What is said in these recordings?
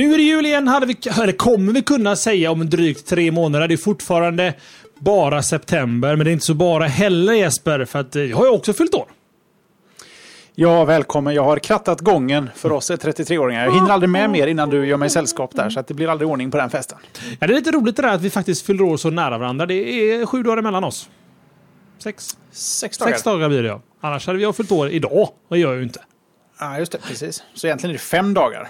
Nu är det jul igen, hade vi, eller kommer vi kunna säga om drygt tre månader. Det är fortfarande bara september, men det är inte så bara heller Jesper, för att jag har ju också fyllt år. Ja, välkommen. Jag har krattat gången för oss 33-åringar. Jag hinner aldrig med mer innan du gör mig sällskap där, så att det blir aldrig ordning på den festen. Ja, det är lite roligt det där att vi faktiskt fyller år så nära varandra. Det är sju dagar emellan oss. Sex. Sex dagar. Sex dagar blir det ja. Annars hade vi fyllt år idag. Och det gör jag ju inte. Ja, just det. Precis. Så egentligen är det fem dagar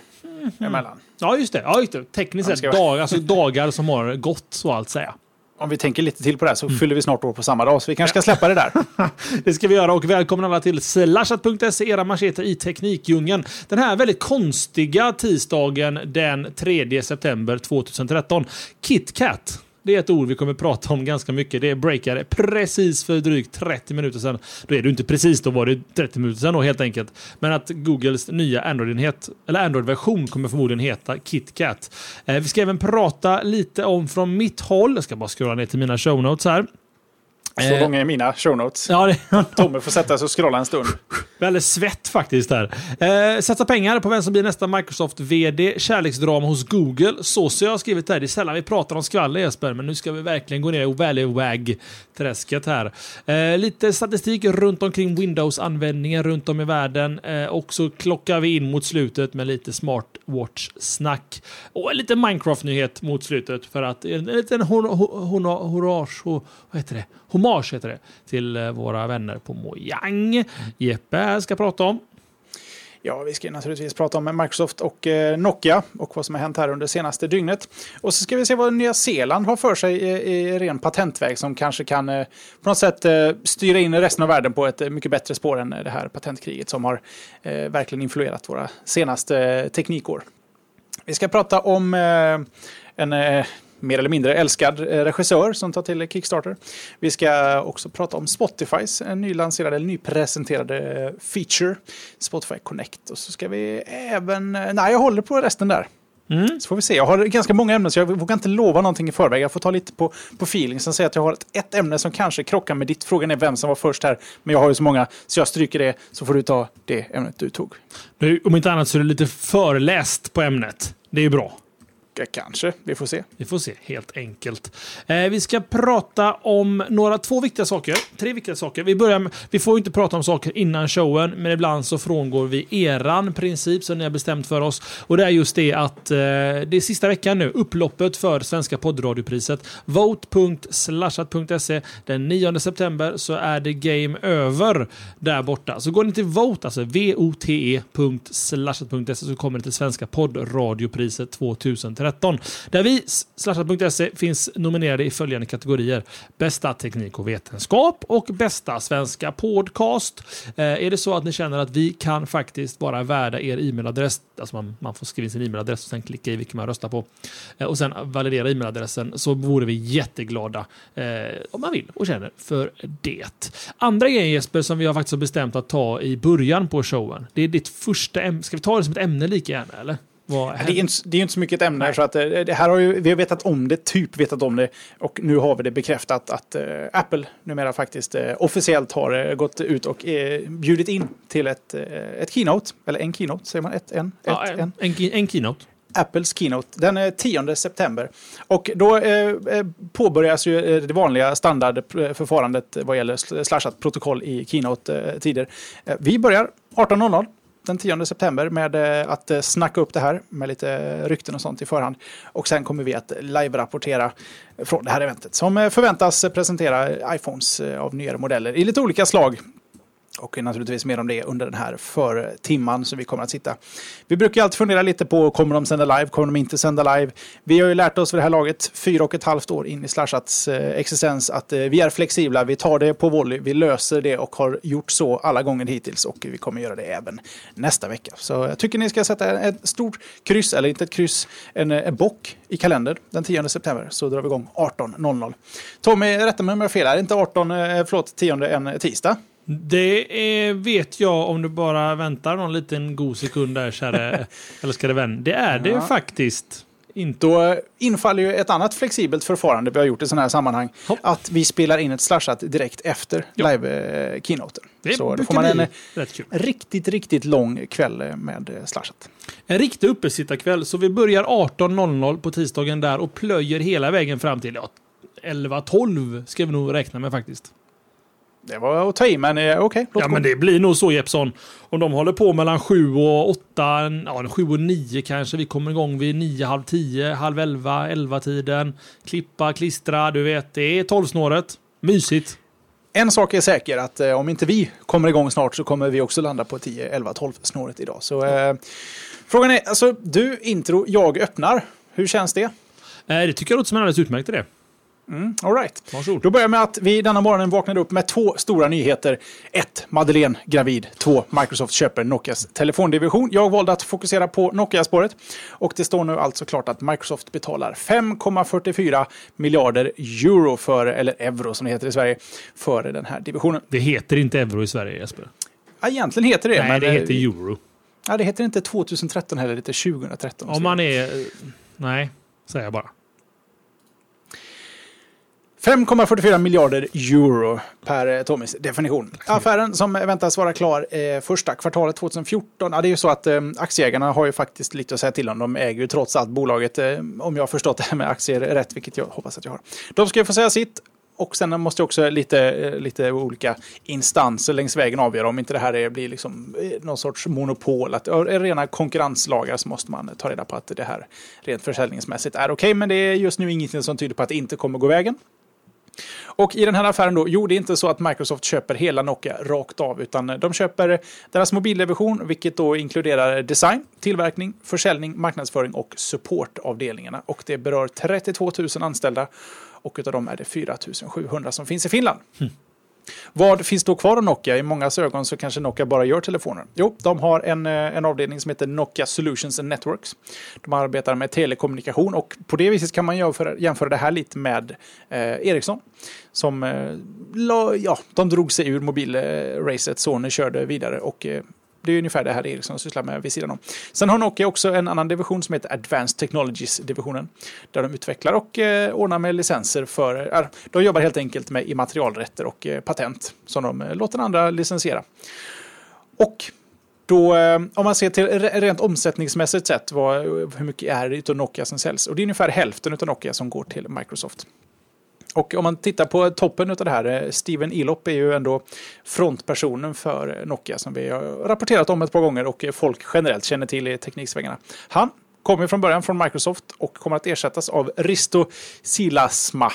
emellan. Ja, just det. Ja, just det. Tekniskt Ja, sett vi- dagar, alltså dagar som har gått så att säga. Om vi tänker lite till på det här så fyller vi snart år på samma dag, så vi kanske ska släppa det där. Det ska vi göra och välkomna alla till slashat.se, era macheter i Teknikdjungeln. Den här väldigt konstiga tisdagen den 3 september 2013. KitKat. Det är ett ord vi kommer prata om ganska mycket. Det breakade precis för drygt 30 minuter sedan. Då är det inte precis, då var det 30 minuter sedan då helt enkelt. Men att Googles nya Android-enhet, eller Android-version kommer förmodligen heta KitKat. Eh, vi ska även prata lite om från mitt håll, jag ska bara scrolla ner till mina show notes här. Så Eh, långa är mina show notes. Ja, det, Tommy får sätta sig och scrolla en stund. Väldigt svett faktiskt här. Eh, satsa pengar på vem som blir nästa Microsoft-VD. Kärleksdrama hos Google. Så ser jag har skrivit här. Det är sällan vi pratar om skvaller Jesper, men nu ska vi verkligen gå ner i Valley-wag-träsket här. Eh, lite statistik runt omkring Windows-användningen runt om i världen. Eh, och så klockar vi in mot slutet med lite smartwatch-snack. Och en liten Minecraft-nyhet mot slutet för att eh, en liten hon, hon, hon, vad heter det? Hommage heter det till eh, våra vänner på Mojang. Jeppe här ska prata om. Ja, vi ska naturligtvis prata om Microsoft och eh, Nokia och vad som har hänt här under senaste dygnet. Och så ska vi se vad Nya Zeeland har för sig i, ren patentväg som kanske kan eh, på något sätt eh, styra in resten av världen på ett mycket bättre spår än det här patentkriget som har verkligen influerat våra senaste teknikår. Vi ska prata om en mer eller mindre älskad eh, regissör som tar till Kickstarter. Vi ska också prata om Spotifys nylanserade, eller nypresenterade eh, feature, Spotify Connect. Och så ska vi även... eh, Nej, jag håller på resten där. Så får vi se. Jag har ganska många ämnen så jag vågar inte lova någonting i förväg. Jag får ta lite på, på feeling. Sen säger att jag har ett, ett ämne som kanske krockar med ditt. Frågan är vem som var först här. Men jag har ju så många så jag stryker det så får du ta det ämnet du tog. Nu, om inte annat så är det lite förläst på ämnet. Det är ju bra. Ja, Kanske, vi får se. Vi får se, helt enkelt. Eh, vi ska prata om några, två viktiga saker. Tre viktiga saker. Vi, börjar med, vi får ju inte prata om saker innan showen, men ibland så frångår vi eran princip som ni har bestämt för oss. Och det är just det att eh, det är sista veckan nu, upploppet för Svenska poddradiopriset. Vote.slashat.se. Den 9 september så är det game över där borta. Så går ni till vote, alltså vote.slashat.se så kommer ni till Svenska poddradiopriset 2013. Där vi, slashat.se, finns nominerade i följande kategorier. Bästa teknik och vetenskap och bästa svenska podcast. Eh, är det så att ni känner att vi kan faktiskt vara värda er e-mailadress, alltså man, man får skriva in sin e-mailadress och sen klicka i vilken man röstar på eh, och sen validera e-mailadressen så vore vi jätteglada eh, om man vill och känner för det. Andra grejen Jesper som vi har faktiskt har bestämt att ta i början på showen. Det är ditt första ämne. Ska vi ta det som ett ämne lika gärna eller? Vad Det är, inte, det är inte så mycket ett ämne. Så att, eh, det här har ju, vi har vetat om det, typ vetat om det. Och nu har vi det bekräftat att eh, Apple numera faktiskt eh, officiellt har eh, gått ut och eh, bjudit in till ett, ett keynote. Eller en keynote, säger man? Ett, en? Ett, Ja, en. en, en, en keynote. Apples keynote den är 10 september. Och då eh, påbörjas ju det vanliga standardförfarandet vad gäller sl- slashat protokoll i keynote-tider. Vi börjar 18.00 den 10 september med eh, att eh, snacka upp det här med lite rykten och sånt i förhand. Och sen kommer vi att live-rapportera från det här eventet som eh, förväntas presentera iPhones av nyare modeller i lite olika slag. Och naturligtvis mer om det under den här förtimman som vi kommer att sitta. Vi brukar alltid fundera lite på, kommer de sända live, kommer de inte sända live? Vi har ju lärt oss för det här laget, fyra och ett halvt år in i Slashats eh, existens, att eh, vi är flexibla, vi tar det på volley, vi löser det och har gjort så alla gånger hittills och vi kommer göra det även nästa vecka. Så jag tycker ni ska sätta ett stort kryss, eller inte ett kryss, en, en bock i kalender den 10 september så drar vi igång 18.00. Tommy, rätta mig om jag har fel, är inte 18, eh, förlåt, 10 en tisdag? Det är, vet jag om du bara väntar någon liten god sekund där, käre älskade vän. Det är det Ja. faktiskt. Inte. Då infaller ju ett annat flexibelt förfarande vi har gjort i sådana här sammanhang. Hopp. Att vi spelar in ett slashat direkt efter Ja. live-keynoten. Det Så då får man en eh, riktigt, riktigt lång kväll eh, med eh, slashat. En riktig uppesittarkväll. Så vi börjar 18.00 på tisdagen där och plöjer hela vägen fram till ja, 11-12 ska vi nog räkna med faktiskt. Det var att ta i, men eh, okej. låt Ja, men det blir nog så Jeppsson. Om de håller på mellan 7 och 8, ja 7 och 9 kanske. Vi kommer igång vid 9, halv 10, halv 11, 11 tiden. Klippa, klistra, du vet. Det är 12-snåret. Mysigt. En sak är säker, att eh, om inte vi kommer igång snart så kommer vi också landa på 10, 11, 12 snåret idag. Så eh, frågan är, alltså du intro, jag öppnar. Hur känns det? Eh, det tycker jag låter som en alldeles utmärkt idé. Mm, all right. Varsågod. Då börjar med att vi denna morgonen vaknade upp med två stora nyheter. Ett, Madeleine gravid. Två, Microsoft köper Nokias telefondivision. Jag valde att fokusera på Nokia-spåret. Och det står nu alltså klart att Microsoft betalar 5,44 miljarder euro för, eller euro som det heter i Sverige, för den här divisionen. Det heter inte euro i Sverige Jesper. Ja, egentligen heter det. Nej, men det heter euro. Ja, det heter inte 2013 heller, det heter 2013. Om man är... Nej, säger jag bara. 5,44 miljarder euro per eh, Tommys definition. Affären som väntas vara klar eh, första kvartalet 2014. Ja, det är ju så att eh, aktieägarna har ju faktiskt lite att säga till om. De äger ju trots allt bolaget, eh, om jag har förstått det här med aktier rätt, vilket jag hoppas att jag har. De ska ju få säga sitt. Och sen måste också lite, eh, lite olika instanser längs vägen avgöra om inte det här är, blir liksom eh, någon sorts monopol. Att, rena konkurrenslagar så måste man ta reda på att det här rent försäljningsmässigt är okej. men det är just nu ingenting som tyder på att det inte kommer gå vägen. Och i den här affären då, jo det är inte så att Microsoft köper hela Nokia rakt av, utan de köper deras mobildivision, vilket då inkluderar design, tillverkning, försäljning, marknadsföring och supportavdelningarna. Och det berör 32 000 anställda och utav dem är det 4 700 som finns i Finland. Hm. Vad finns då kvar av Nokia? I många ögon så kanske Nokia bara gör telefoner. Jo, de har en, eh, en avdelning som heter Nokia Solutions and Networks. De arbetar med telekommunikation och på det viset kan man jämföra, jämföra det här lite med eh, Ericsson. Som, eh, la, ja, de drog sig ur mobilracet, eh, Sony körde vidare och eh, det är ungefär det här Ericsson sysslar med vid sidan om. Sen har Nokia också en annan division som heter Advanced Technologies-divisionen. Där de utvecklar och eh, ordnar med licenser för... Eh, de jobbar helt enkelt med immaterialrätter och eh, patent som de eh, låter andra licensiera. Och då, eh, om man ser till rent omsättningsmässigt sett, vad, hur mycket är det utav Nokia som säljs? Och det är ungefär hälften av Nokia som går till Microsoft. Och om man tittar på toppen av det här, eh, Steven Elop är ju ändå frontpersonen för Nokia som vi har rapporterat om ett par gånger och folk generellt känner till i tekniksvängarna. Han kommer från början från Microsoft och kommer att ersättas av Risto Silasma.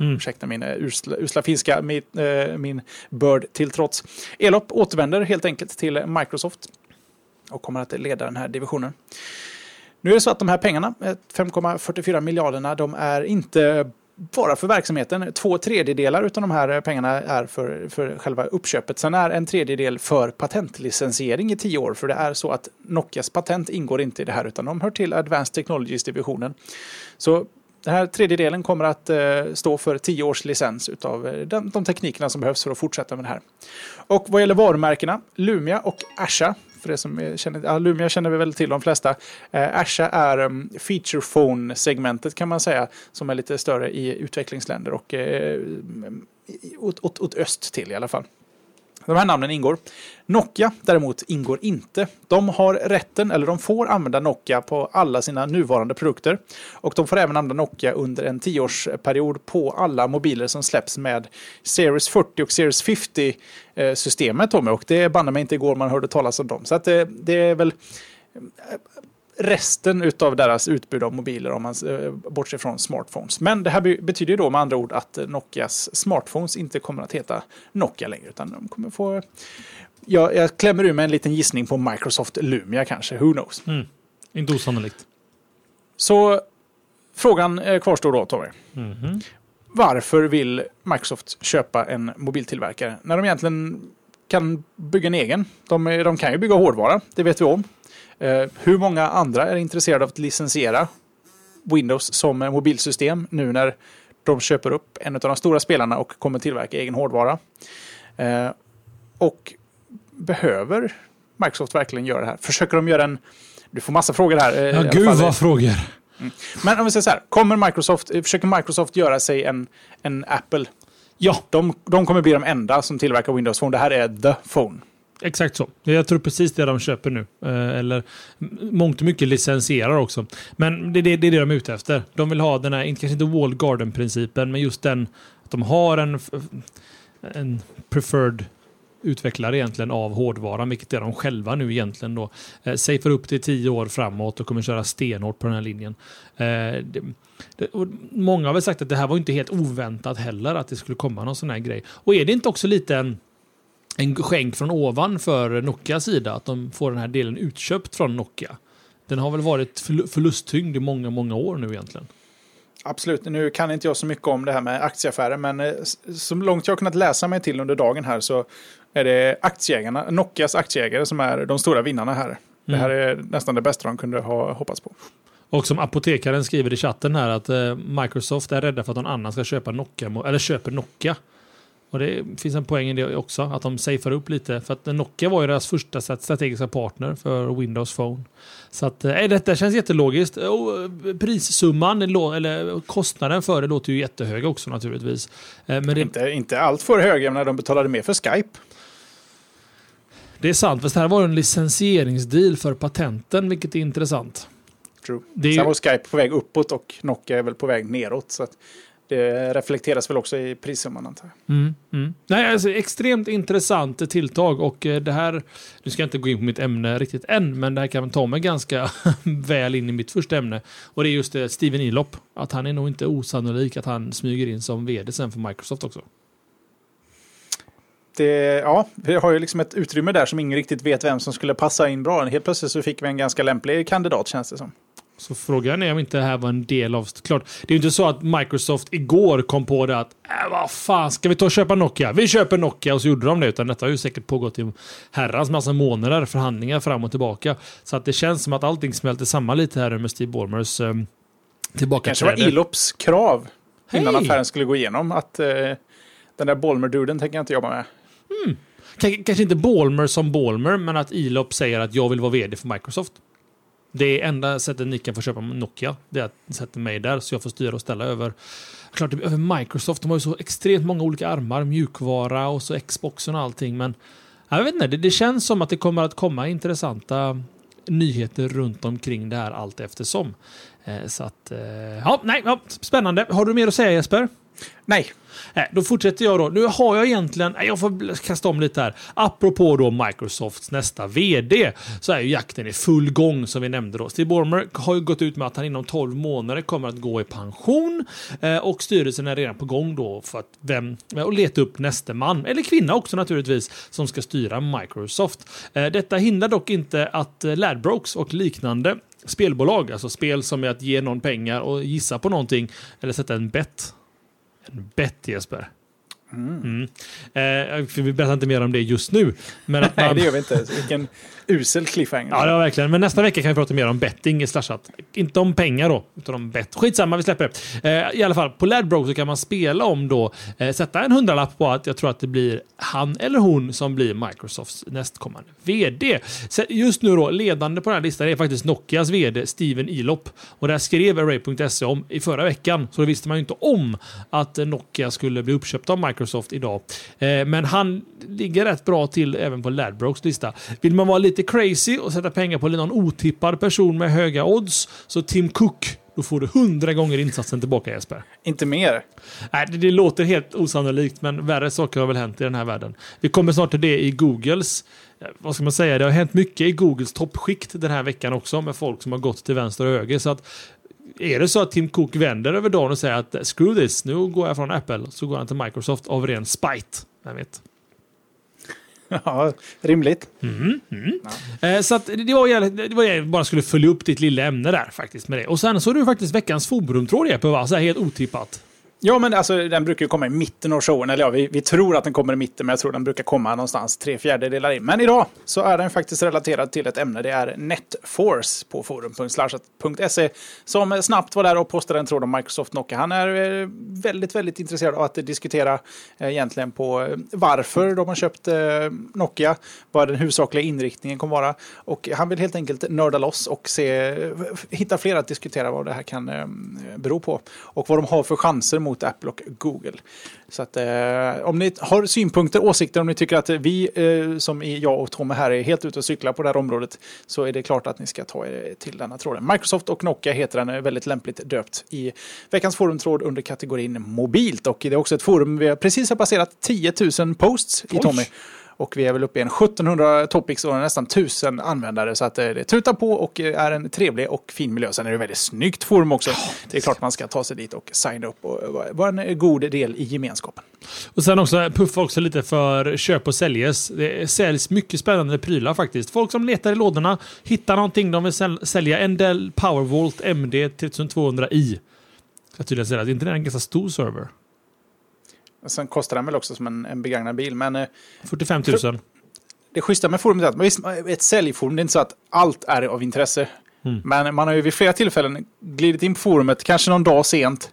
Mm. Ursäkta min eh, usla, usla finska, min, eh, min börd till trots. Elop återvänder helt enkelt till Microsoft och kommer att leda den här divisionen. Nu är det så att de här pengarna, eh, 5,44 miljarderna, de är inte bara för verksamheten. Två tredjedelar av de här pengarna är för, för själva uppköpet. Sen är en tredjedel för patentlicensiering i tio år. För det är så att Nokias patent ingår inte i det här utan de hör till Advanced Technologies-divisionen. Så den här tredjedelen kommer att eh, stå för tio års licens av eh, de, de teknikerna som behövs för att fortsätta med det här. Och vad gäller varumärkena, Lumia och Asha, för det som känner, ja, Lumia känner vi väl till de flesta. Eh, Asha är um, feature phone-segmentet kan man säga, som är lite större i utvecklingsländer och eh, åt, åt, åt öst till i alla fall. De här namnen ingår. Nokia däremot ingår inte. De har rätten, eller de får använda Nokia på alla sina nuvarande produkter. Och de får även använda Nokia under en tioårsperiod på alla mobiler som släpps med Series 40 och Series 50-systemet. Eh, och det banne mig inte igår man hörde talas om dem. Så att det, det är väl resten av deras utbud av mobiler om man eh, bortser från smartphones. Men det här be betyder då med andra ord att Nokias smartphones inte kommer att heta Nokia längre utan de kommer få jag, jag klämmer ur med en liten gissning på Microsoft Lumia kanske, who knows. Mm. Inte osannolikt. Så frågan eh, kvarstår då, Tommy. Mm -hmm. Varför vill Microsoft köpa en mobiltillverkare när de egentligen kan bygga en egen? De, de kan ju bygga hårdvara, det vet vi om. Eh, hur många andra är intresserade av att licensiera Windows som mobilsystem nu när de köper upp en av de stora spelarna och kommer tillverka egen hårdvara? Eh, och behöver Microsoft verkligen göra det här? Försöker de göra en... Du får massa frågor här. Eh, ja, gud vad frågor. Mm. Men om vi säger så här, kommer Microsoft, försöker Microsoft göra sig en, en Apple? Ja. De, de kommer bli de enda som tillverkar Windows Phone. Det här är the phone. Exakt så. Jag tror precis det de köper nu. Eh, eller mångt och mycket licensierar också. Men det, det, det är det de är ute efter. De vill ha den här, kanske inte wall garden-principen, men just den att de har en, en preferred utvecklare egentligen av hårdvaran, vilket är de själva nu egentligen då. Eh, safear upp till tio år framåt och kommer köra stenhårt på den här linjen. Eh, det, det, många har väl sagt att det här var inte helt oväntat heller, att det skulle komma någon sån här grej. Och är det inte också lite en, en skänk från ovan för Nokias sida, att de får den här delen utköpt från Nokia? Den har väl varit förlusttyngd i många, många år nu egentligen. Absolut, nu kan inte jag så mycket om det här med aktieaffärer, men eh, så långt jag har kunnat läsa mig till under dagen här så är det aktieägarna, Nokias aktieägare som är de stora vinnarna här. Mm. Det här är nästan det bästa de kunde ha hoppats på. Och som apotekaren skriver i chatten här att eh, Microsoft är rädda för att någon annan ska köpa Nokia, eller köper Nokia. Och det finns en poäng i det också, att de safear upp lite. För att Nokia var ju deras första strategiska partner för Windows Phone. Så att, äh, detta känns jättelogiskt. Och eh, prissumman, eller kostnaden för det låter ju jättehög också naturligtvis. Men det... inte, inte allt för höga när de betalade mer för Skype. Det är sant, fast det här var en licensieringsdeal för patenten, vilket är intressant. True. Det är Sen var Skype på väg uppåt och Nokia är väl på väg neråt. Så det reflekteras väl också i prissumman antar jag. Mm, mm. Nej, alltså, extremt intressant tilltag och eh, det här, nu ska jag inte gå in på mitt ämne riktigt än, men det här kan ta mig ganska väl in i mitt första ämne. Och det är just eh, Steven Elop, att han är nog inte osannolik att han smyger in som vd sen för Microsoft också det, ja, vi har ju liksom ett utrymme där som ingen riktigt vet vem som skulle passa in bra. Helt plötsligt så fick vi en ganska lämplig kandidat känns det som. Så frågan är om inte det här var en del av... Klart, det är ju inte så att Microsoft igår kom på det att äh, vad fan, ska vi ta och köpa Nokia? Vi köper Nokia och så gjorde de det. Utan detta har ju säkert pågått i herrans massa månader, förhandlingar fram och tillbaka. Så att det känns som att allting smälter samman lite här med Steve Ballmers eh, tillbaka Kanske var Ilops krav innan affären skulle gå igenom att eh, den där Ballmer-duden tänker jag inte jobba med. Mm. Kanske inte Balmer som Balmer, men att Elop säger att jag vill vara vd för Microsoft. Det är enda sättet ni kan få köpa Nokia. Det är att sätta mig där så jag får styra och ställa över, klart, över Microsoft. De har ju så extremt många olika armar, mjukvara och så Xboxen och allting. Men jag vet inte, det, det känns som att det kommer att komma intressanta nyheter runt omkring det här allt eftersom. Eh, så att, eh, ja, nej, ja, spännande. Har du mer att säga Jesper? Nej. Nej, då fortsätter jag då. Nu har jag egentligen, jag får kasta om lite här. Apropå då Microsofts nästa VD så är ju jakten i full gång som vi nämnde då. Steve Ballmer har ju gått ut med att han inom 12 månader kommer att gå i pension eh, och styrelsen är redan på gång då för att vem, och leta upp nästa man, eller kvinna också naturligtvis, som ska styra Microsoft. Eh, detta hindrar dock inte att eh, Ladbrokes och liknande spelbolag, alltså spel som är att ge någon pengar och gissa på någonting eller sätta en bett bett Jesper. Mm. Mm. Eh, vi berättar inte mer om det just nu. Men att man... Nej, det gör vi inte. Vilken usel cliffhanger. Ja, det var verkligen. Men nästa vecka kan vi prata mer om betting i Slashat. Inte om pengar då, utan om bett. Skitsamma, vi släpper det. Eh, I alla fall, på Ladbroke så kan man spela om då, eh, sätta en hundralapp på att jag tror att det blir han eller hon som blir Microsofts nästkommande VD. Så just nu då, ledande på den här listan är faktiskt Nokias VD Steven Ilop. Och det här skrev Array.se om i förra veckan, så då visste man ju inte om att Nokia skulle bli uppköpt av Microsoft idag. Eh, men han ligger rätt bra till även på Ladbrokes lista. Vill man vara lite crazy och sätta pengar på någon otippad person med höga odds, så Tim Cook då får du hundra gånger insatsen tillbaka Jesper. Inte mer. Nej, det, det, låter helt osannolikt, men värre saker har väl hänt i den här världen. Vi kommer snart till det i Googles vad ska man säga, det har hänt mycket i Googles toppskikt den här veckan också med folk som har gått till vänster och höger. Så att är det så att Tim Cook vänder över dagen och säger att screw this, nu går jag från Apple, så går han till Microsoft av ren spite. Vem vet? Ja, rimligt. Mm, mm. Ja. Så att det var, det var jag bara skulle följa upp ditt lilla ämne där faktiskt med det. Och sen så är du faktiskt veckans forumtråd Jeppe, va? Så här helt otippat. Ja, men alltså, den brukar ju komma i mitten av showen. Eller ja, vi, vi tror att den kommer i mitten, men jag tror den brukar komma någonstans tre fjärdedelar in. Men idag så är den faktiskt relaterad till ett ämne. Det är NetForce på forum.slashat.se som snabbt var där och postade en tråd om Microsoft Nokia. Han är eh, väldigt, väldigt intresserad av att diskutera eh, egentligen på eh, varför de har köpt eh, Nokia, vad den huvudsakliga inriktningen kommer vara. Och han vill helt enkelt nörda loss och se, hitta fler att diskutera vad det här kan bero på. Och vad de har för chanser mot Apple och Google. Så att, eh, om ni har synpunkter, åsikter, om ni tycker att vi eh, som är jag och Tommy här är helt ute och cyklar på det här området så är det klart att ni ska ta er till denna tråden. Microsoft och Nokia heter den, väldigt lämpligt döpt i veckans forumtråd under kategorin mobilt. Och det är också ett forum vi precis har passerat 10 000 posts i Tommy. Och vi är väl uppe i en 1700 topics och nästan 1000 användare. Så att eh, det tutar på och eh, är en trevlig och fin miljö. Sen är det väldigt snyggt forum också. Det är klart man ska ta sig dit och signa upp och vara en god del i gemenskapen. Och sen också puffa också lite för köp och säljes. Det säljs mycket spännande prylar faktiskt. Folk som letar i lådorna, hittar någonting de vill sälja. En Dell Powervolt MD 3200i. Jag tydligen säga att inte det är en ganska stor server. Sen kostar den väl också som en, en begagnad bil. Men, 45 000. För, det schyssta med forumet är att visst, ett säljforum, det är inte så att allt är av intresse. Mm. Men man har ju vid flera tillfällen glidit in på forumet, kanske någon dag sent,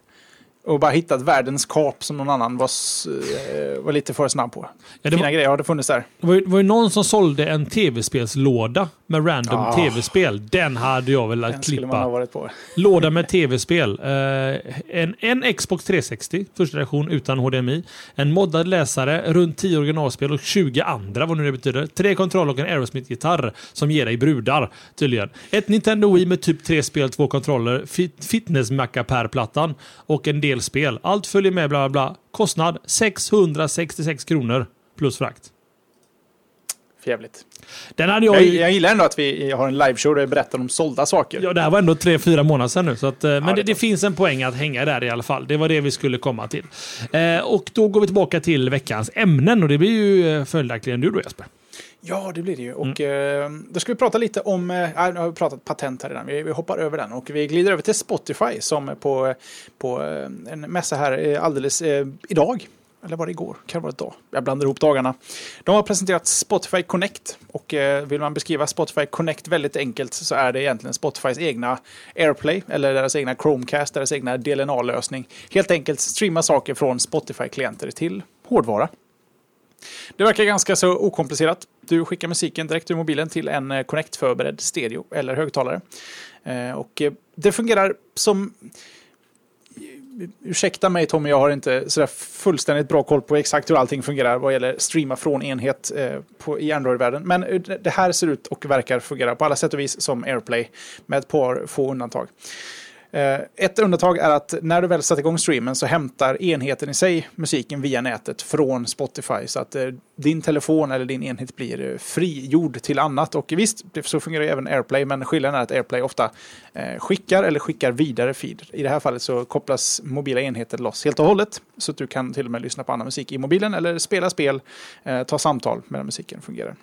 och bara hittat världens kap som någon annan var, eh, var lite för snabb på. Ja, Fina var, grejer har det funnits där. Det var, ju, var ju någon som sålde en tv-spelslåda med random ah. tv-spel. Den hade jag velat Den klippa. Man ha varit på. Låda med tv-spel. Uh, en, en Xbox 360, första version utan HDMI. En moddad läsare, runt 10 originalspel och 20 andra, vad nu det betyder. Tre kontroller och en Aerosmith-gitarr som ger dig brudar, tydligen. Ett Nintendo Wii med typ tre spel, två kontroller, fit, fitness-macka-plattan och en del spel. Allt följer med bla bla bla. Kostnad 666 kronor plus frakt. Jävligt. Den hade jag, jag, jag gillar ändå att vi har en liveshow där vi berättar om sålda saker. Ja, det här var ändå tre, fyra månader sedan nu. Så att, eh, ja, men det, det, finns en poäng att hänga där i alla fall. Det var det vi skulle komma till. Eh, och då går vi tillbaka till veckans ämnen och det blir ju eh, följaktligen du då Jesper. Ja, det blir det ju. Och mm. eh, då ska vi prata lite om, eh, nu har pratat patent här redan, vi, vi, hoppar över den och vi glider över till Spotify som på, på eh, en mässa här eh, alldeles eh, idag. Eller var det igår? Kan det vara idag? Jag blandar ihop dagarna. De har presenterat Spotify Connect. Och vill man beskriva Spotify Connect väldigt enkelt så är det egentligen Spotifys egna AirPlay, eller deras egna Chromecast, deras egna DLNA-lösning. Helt enkelt streama saker från Spotify-klienter till hårdvara. Det verkar ganska så okomplicerat. Du skickar musiken direkt ur mobilen till en eh, Connect-förberedd stereo eller högtalare. Eh, och eh, det fungerar som... Ursäkta mig Tommy, jag har inte sådär fullständigt bra koll på exakt hur allting fungerar vad gäller streama från enhet på, i Android-världen. Men det här ser ut och verkar fungera på alla sätt och vis som AirPlay med ett par få undantag. Eh, ett undantag är att när du väl sätter igång streamen så hämtar enheten i sig musiken via nätet från Spotify. Så att eh, din telefon eller din enhet blir eh, frigjord till annat. Och visst, så fungerar även AirPlay, men skillnaden är att AirPlay ofta skickar eller skickar vidare feed. I det här fallet så kopplas mobila enheter loss helt och hållet. Så att du kan till och med lyssna på annan musik i mobilen eller spela spel, ta samtal medan musiken fungerar.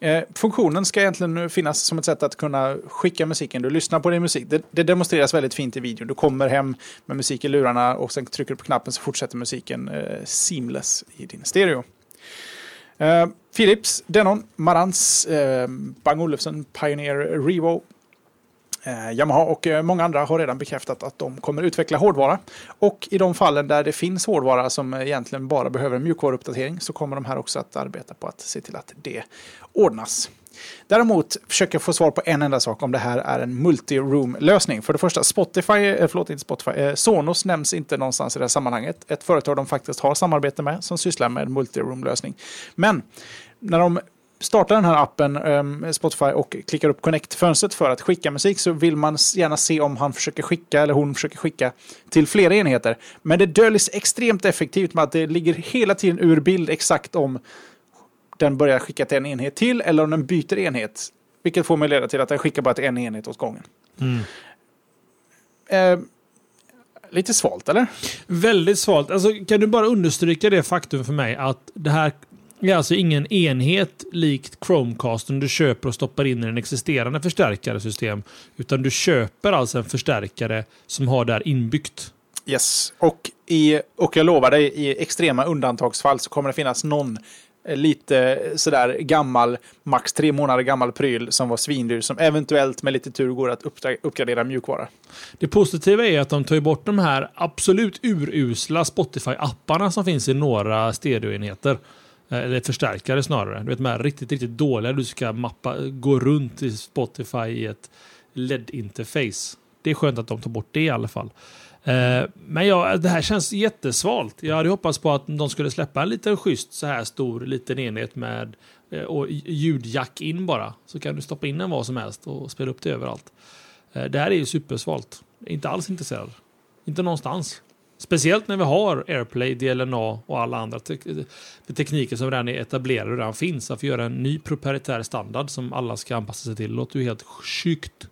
Eh, funktionen ska egentligen finnas som ett sätt att kunna skicka musiken. Du lyssnar på din musik. Det, det, demonstreras väldigt fint i videon. Du kommer hem med musik i lurarna och sen trycker du på knappen så fortsätter musiken eh, seamless i din stereo. Eh, Philips, Denon, Marantz, eh, Bang Olufsen, Pioneer, Revo, Eh, Yamaha och eh, många andra har redan bekräftat att de kommer utveckla hårdvara. Och i de fallen där det finns hårdvara som egentligen bara behöver en mjukvaruuppdatering så kommer de här också att arbeta på att se till att det ordnas. Däremot försöker jag få svar på en enda sak om det här är en multi-room-lösning. För det första, Spotify, eh, förlåt inte Spotify, Sonos nämns inte någonstans i det här sammanhanget. Ett företag de faktiskt har samarbete med som sysslar med multi-room-lösning. Men när de startar den här appen, um, Spotify, och klickar upp Connect-fönstret för att skicka musik så vill man gärna se om han försöker skicka eller hon försöker skicka till flera enheter. Men det döljs extremt effektivt med att det ligger hela tiden ur bild exakt om den börjar skicka till en enhet till eller om den byter enhet. Vilket får mig leda till att den skickar bara till en enhet åt gången. Mm. Eh, lite svalt, eller? Väldigt svalt. Alltså, kan du bara understryka det faktum för mig att det här är alltså ingen enhet likt Chromecasten du köper och stoppar in i en existerande förstärkaresystem. Utan du köper alltså en förstärkare som har det här inbyggt. Yes, och, i, och jag lovar dig, i extrema undantagsfall så kommer det finnas någon eh, lite sådär gammal, max tre månader gammal pryl som var svindyr som eventuellt med lite tur går att uppgradera mjukvara. Det positiva är att de tar bort de här absolut urusla Spotify-apparna som finns i några stereoenheter. Eh, eller förstärkare snarare. Du vet de här riktigt, riktigt dåliga du ska mappa, gå runt i Spotify i ett LED-interface. Det är skönt att de tar bort det i alla fall. Eh, Men ja, det här känns jättesvalt. Jag hade hoppats på att de skulle släppa en liten schysst så här stor liten enhet med eh, och ljudjack in bara. Så kan du stoppa in den vad som helst och spela upp det överallt. Eh, Det här är ju supersvalt. Inte alls intresserad. Inte någonstans. Speciellt när vi har AirPlay, DLNA och alla andra te tekniker som redan är etablerade och redan finns. Att få göra en ny proprietär standard som alla ska anpassa sig till låter ju helt sjukt.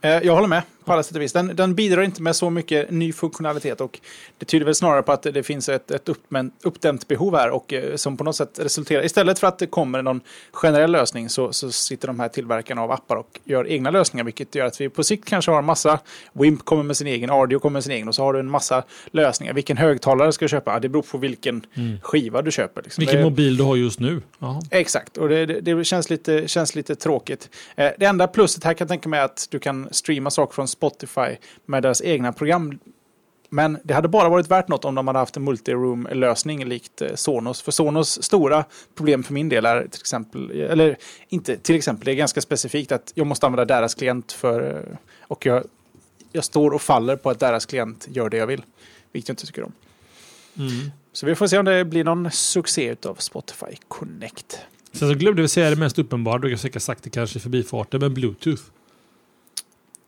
Eh, jag håller med på alla sätt och vis. Den, den bidrar inte med så mycket ny funktionalitet och det tyder väl snarare på att det finns ett, ett uppdämt, uppdämt behov här och eh, som på något sätt resulterar, istället för att det kommer någon generell lösning så, så sitter de här tillverkarna av appar och gör egna lösningar vilket gör att vi på sikt kanske har en massa, Wimp kommer med sin egen, Audio kommer med sin egen och så har du en massa lösningar. Vilken högtalare ska du köpa? Det beror på vilken skiva du köper. Liksom. Vilken Det- mobil du har just nu. Jaha. Exakt, och det, det, det känns, lite, känns lite tråkigt. Eh, det enda plusset här kan jag tänka mig är att du kan streama saker från Spotify med deras egna program. Men det hade bara varit värt något om de hade haft en multiroom-lösning likt eh, Sonos. För Sonos stora problem för min del är till exempel, eller inte till exempel, det är ganska specifikt att jag måste använda deras klient för, eh, och jag, jag står och faller på att deras klient gör det jag vill. Vilket jag inte tycker om. Mm. Så vi får se om det blir någon succé av Spotify Connect. Sen så glömde vi säga det mest uppenbara, du har säkert sagt det kanske i förbifarten, men Bluetooth.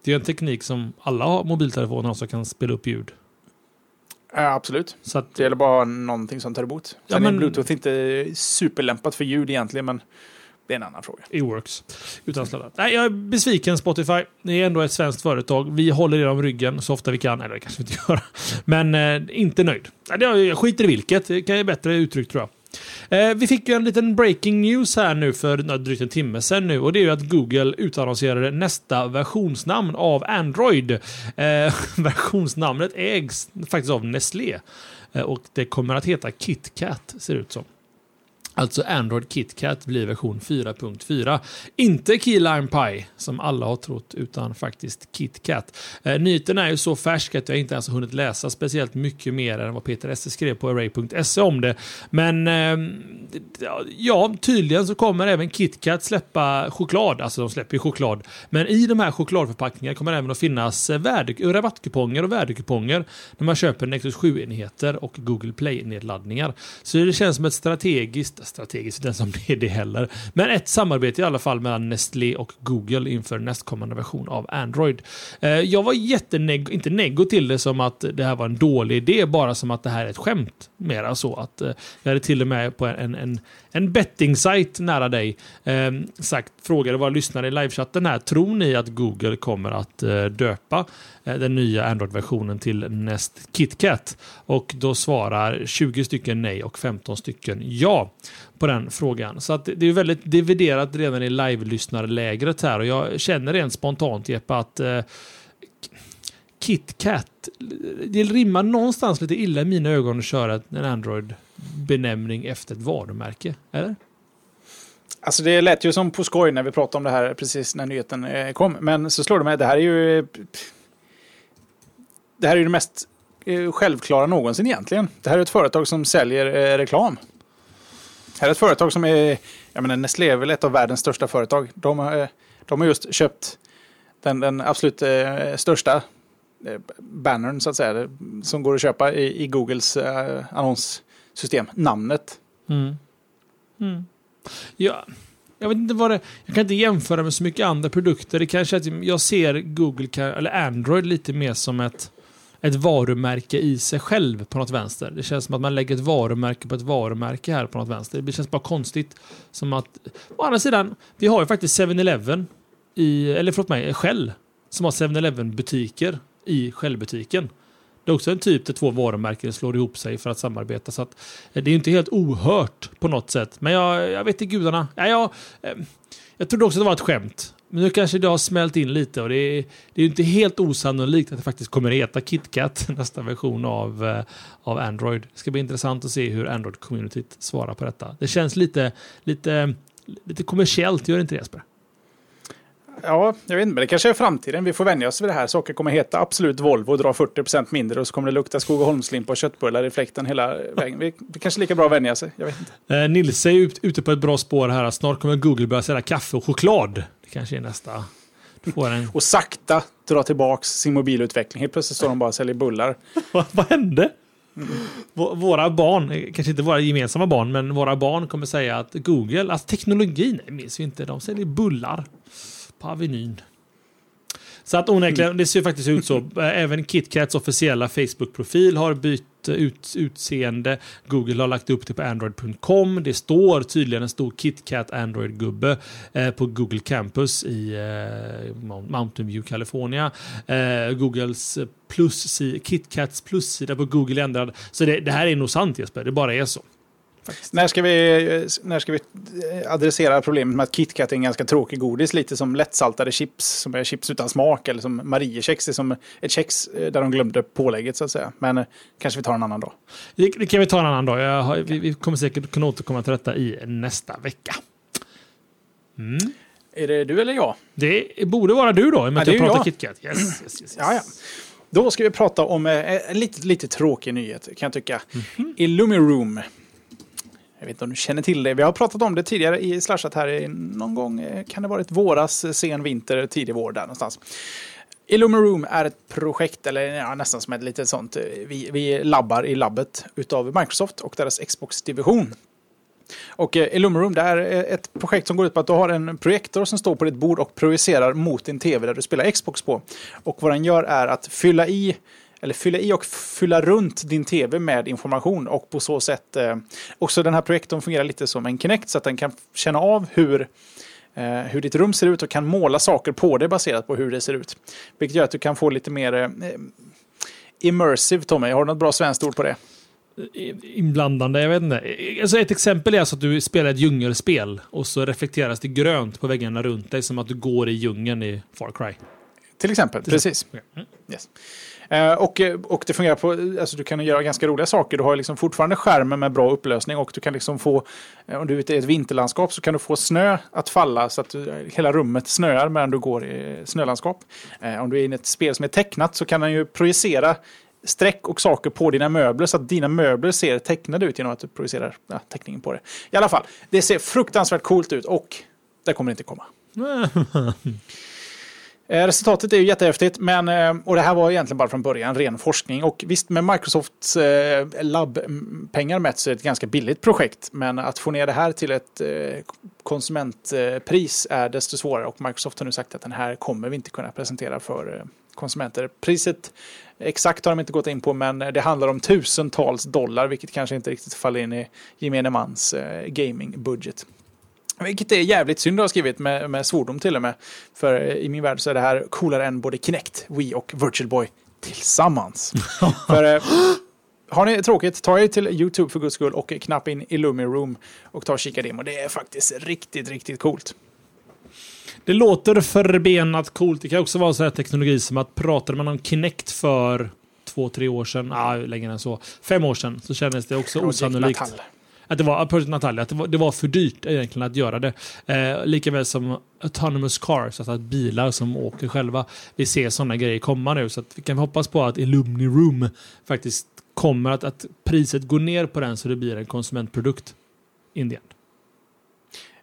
Det är en teknik som alla mobiltelefoner också kan spela upp ljud. Ja, absolut. Så att, Det gäller bara att ha någonting som tar emot. Sen Ja, är men- Bluetooth inte superlämpat för ljud egentligen, men det är en annan fråga. It works. Utan sladdar. Nej, jag är besviken Spotify. Det är ändå ett svenskt företag. Vi håller er om ryggen så ofta vi kan. Eller det kanske vi inte gör. Men eh, inte nöjd. Jag skiter i vilket. Det kan jag bättre uttryck tror jag. Eh, vi fick ju en liten breaking news här nu för drygt en timme sedan nu. Och det är ju att Google utannonserade nästa versionsnamn av Android. Eh, versionsnamnet ägs faktiskt av Nestlé. Eh, och det kommer att heta KitKat ser det ut som. Alltså Android KitKat blir version 4.4. Inte Key Lime Pie som alla har trott utan faktiskt KitKat. Eh, nyheten är ju så färsk att jag inte ens har hunnit läsa speciellt mycket mer än vad Peter Esse skrev på array.se om det. Men eh, ja, tydligen så kommer även KitKat släppa choklad. Alltså de släpper ju choklad. Men i de här chokladförpackningarna kommer det även att finnas eh, värde, rabattkuponger och värdekuponger när man köper Nexus 7-enheter och Google Play-nedladdningar. Så det känns som ett strategiskt, strategiskt den som blir det heller, men ett samarbete i alla fall mellan Nestlé och Google inför nästkommande version av Android. Eh, jag var jätteneg, inte neggo till det som att det här var en dålig idé, bara som att det här är ett skämt. Mera så att eh, jag hade till och med på en, en, en betting-sajt nära dig ehm, sagt, frågade våra lyssnare i livechatten här, tror ni att Google kommer att eh, döpa den nya Android-versionen till Nest KitKat? Och då svarar 20 stycken nej och 15 stycken ja på den frågan. Så att det är väldigt dividerat redan i live-lyssnarlägret här och jag känner rent spontant Jeppe att eh, KitKat, det rimmar någonstans lite illa i mina ögon att köra en Android-benämning efter ett varumärke. Eller? Alltså det lät ju som på skoj när vi pratade om det här precis när nyheten eh, kom. Men så slår det mig, det här är ju... Det här är ju det mest eh, självklara någonsin egentligen. Det här är ett företag som säljer eh, reklam. Det här är ett företag som är... Jag menar, Nestlé är väl ett av världens största företag. De, har, de har just köpt den, den absolut eh, största eh, bannern, så att säga, som går att köpa i, i Googles eh, annonssystem. Namnet. Mm. Mm. Ja, jag vet inte vad det... Jag kan inte jämföra med så mycket andra produkter. Det kanske är att jag ser Google, eller Android lite mer som ett, ett varumärke i sig själv på något vänster. Det känns som att man lägger ett varumärke på ett varumärke här på något vänster. Det känns bara konstigt. Som att, å andra sidan, vi har ju faktiskt 7-Eleven eller förlåt mig, Shell, som har 7-Eleven butiker i Shell-butiken. Det är också en typ där två varumärken slår ihop sig för att samarbeta. Så att, eh, det är inte helt ohört på något sätt. Men jag, jag vet inte gudarna. Ja, jag, eh, jag trodde också att det var ett skämt. Men nu kanske det har smält in lite och det är, det är inte helt osannolikt att det faktiskt kommer heta KitKat nästa version av, eh, av Android. Det ska bli intressant att se hur Android-communityt svarar på detta. Det känns lite, lite, lite kommersiellt, gör det inte det Jesper? Ja, jag vet inte, men det kanske är framtiden. Vi får vänja oss vid det här. Saker kommer heta absolut Volvo och dra 40% mindre och så kommer det lukta Skogaholmslimpa och köttbullar i fläkten hela vägen. Det är kanske lika bra att vänja sig. Jag vet inte. Eh, Nils är ute på ett bra spår här. Snart kommer Google börja sälja kaffe och choklad. Kanske är nästa. En... Och sakta dra tillbaka sin mobilutveckling. Helt plötsligt står de bara och säljer bullar. Vad hände? Mm. Våra barn, kanske inte våra gemensamma barn, men våra barn kommer säga att Google, alltså teknologin, minns vi inte, de säljer bullar på Avenyn. Så att onekligen, mm. det ser faktiskt ut så. Eh, även KitKats officiella Facebook-profil har bytt ut, utseende. Google har lagt upp det på Android.com. Det står tydligen en stor KitKat Android-gubbe eh, på Google Campus i eh, Mountain View, California. Eh, Googles plus, KitKats plussida på Google är ändrad. Så det, det här är nog sant Jesper, det bara är så. När ska, vi, när ska vi adressera problemet med att KitKat är en ganska tråkig godis? Lite som lättsaltade chips, som är chips utan smak. Eller som Mariekex är som ett kex eh, där de glömde pålägget så att säga. Men eh, kanske vi tar en annan dag. Det, kan vi ta en annan dag. Har, vi, vi, kommer säkert kunna återkomma till detta i nästa vecka. Mm. Är det du eller jag? Det borde vara du då, i och med att jag pratar KitKat. Yes, yes, yes, yes. Ja, ja. Då ska vi prata om eh, en lite, lite tråkig nyhet, kan jag tycka. Mm -hmm. Illumiroom jag vet inte om du känner till det. Vi har pratat om det tidigare i Slashat här någon gång. Eh, kan det varit våras, eh, sen vinter, tidig vår där någonstans. Illumiroom är ett projekt, eller ja, nästan som ett litet sånt. Eh, vi, vi labbar i labbet utav Microsoft och deras Xbox-division. Och Illumiroom det är ett projekt som går ut på att du har en projektor som står på ditt bord och projicerar mot din tv där du spelar Xbox på. Och vad den gör är att fylla i eller fylla i och fylla runt din tv med information och på så sätt eh, också den här projektorn fungerar lite som en Kinect så att den kan känna av hur eh, hur ditt rum ser ut och kan måla saker på det baserat på hur det ser ut. Vilket gör att du kan få lite mer eh, immersive, Tommy. Har du något bra svenskt ord på det? Inblandande, jag vet inte. Alltså ett exempel är alltså att du spelar ett djungelspel och så reflekteras det grönt på väggarna runt dig som att du går i djungeln i Far Cry. Till exempel, precis. Mm. Yes. Eh, och, eh, och det fungerar på, alltså du kan göra ganska roliga saker. Du har liksom fortfarande skärmen med bra upplösning och du kan liksom få, eh, om du är i ett vinterlandskap så kan du få snö att falla så att du, hela rummet snöar medan du går i snölandskap. Eh, om du är i ett spel som är tecknat så kan den ju projicera streck och saker på dina möbler så att dina möbler ser tecknade ut genom att du projicerar ja, teckningen på det. I alla fall, det ser fruktansvärt coolt ut och det kommer inte komma. Eh, resultatet är ju jättehäftigt, men, eh, och det här var egentligen bara från början ren forskning. Och visst, med Microsofts eh, labbpengar mätt så är det ett ganska billigt projekt. Men att få ner det här till ett konsumentpris är desto svårare. Och Microsoft har nu sagt att den här kommer vi inte kunna presentera för konsumenter. Priset exakt har de inte gått in på, men det handlar om tusentals dollar, vilket kanske inte riktigt faller in i gemene mans gamingbudget. Vilket är jävligt synd att ha skrivit med, med svordom till och med. För i min värld så är det här coolare än både Kinect, Wii och Virtual Boy tillsammans. för eh, har ni tråkigt, ta er till YouTube för guds skull och knappa in Illumi Room och ta och kika demo. Det är faktiskt riktigt, riktigt coolt. Det låter förbenat coolt. Det kan också vara så här teknologi som att pratade man om Kinect för två, tre år sedan, ah, längre än så, fem år sedan, så kändes det också Project osannolikt. Natal att det var, Project Natalia, att det var, det var för dyrt egentligen att göra det. Eh, Likaväl som autonomous cars, alltså att bilar som åker själva. Vi ser sådana grejer komma nu, så att vi kan hoppas på att Illumni Room faktiskt kommer att, att priset går ner på den så det blir en konsumentprodukt in the end.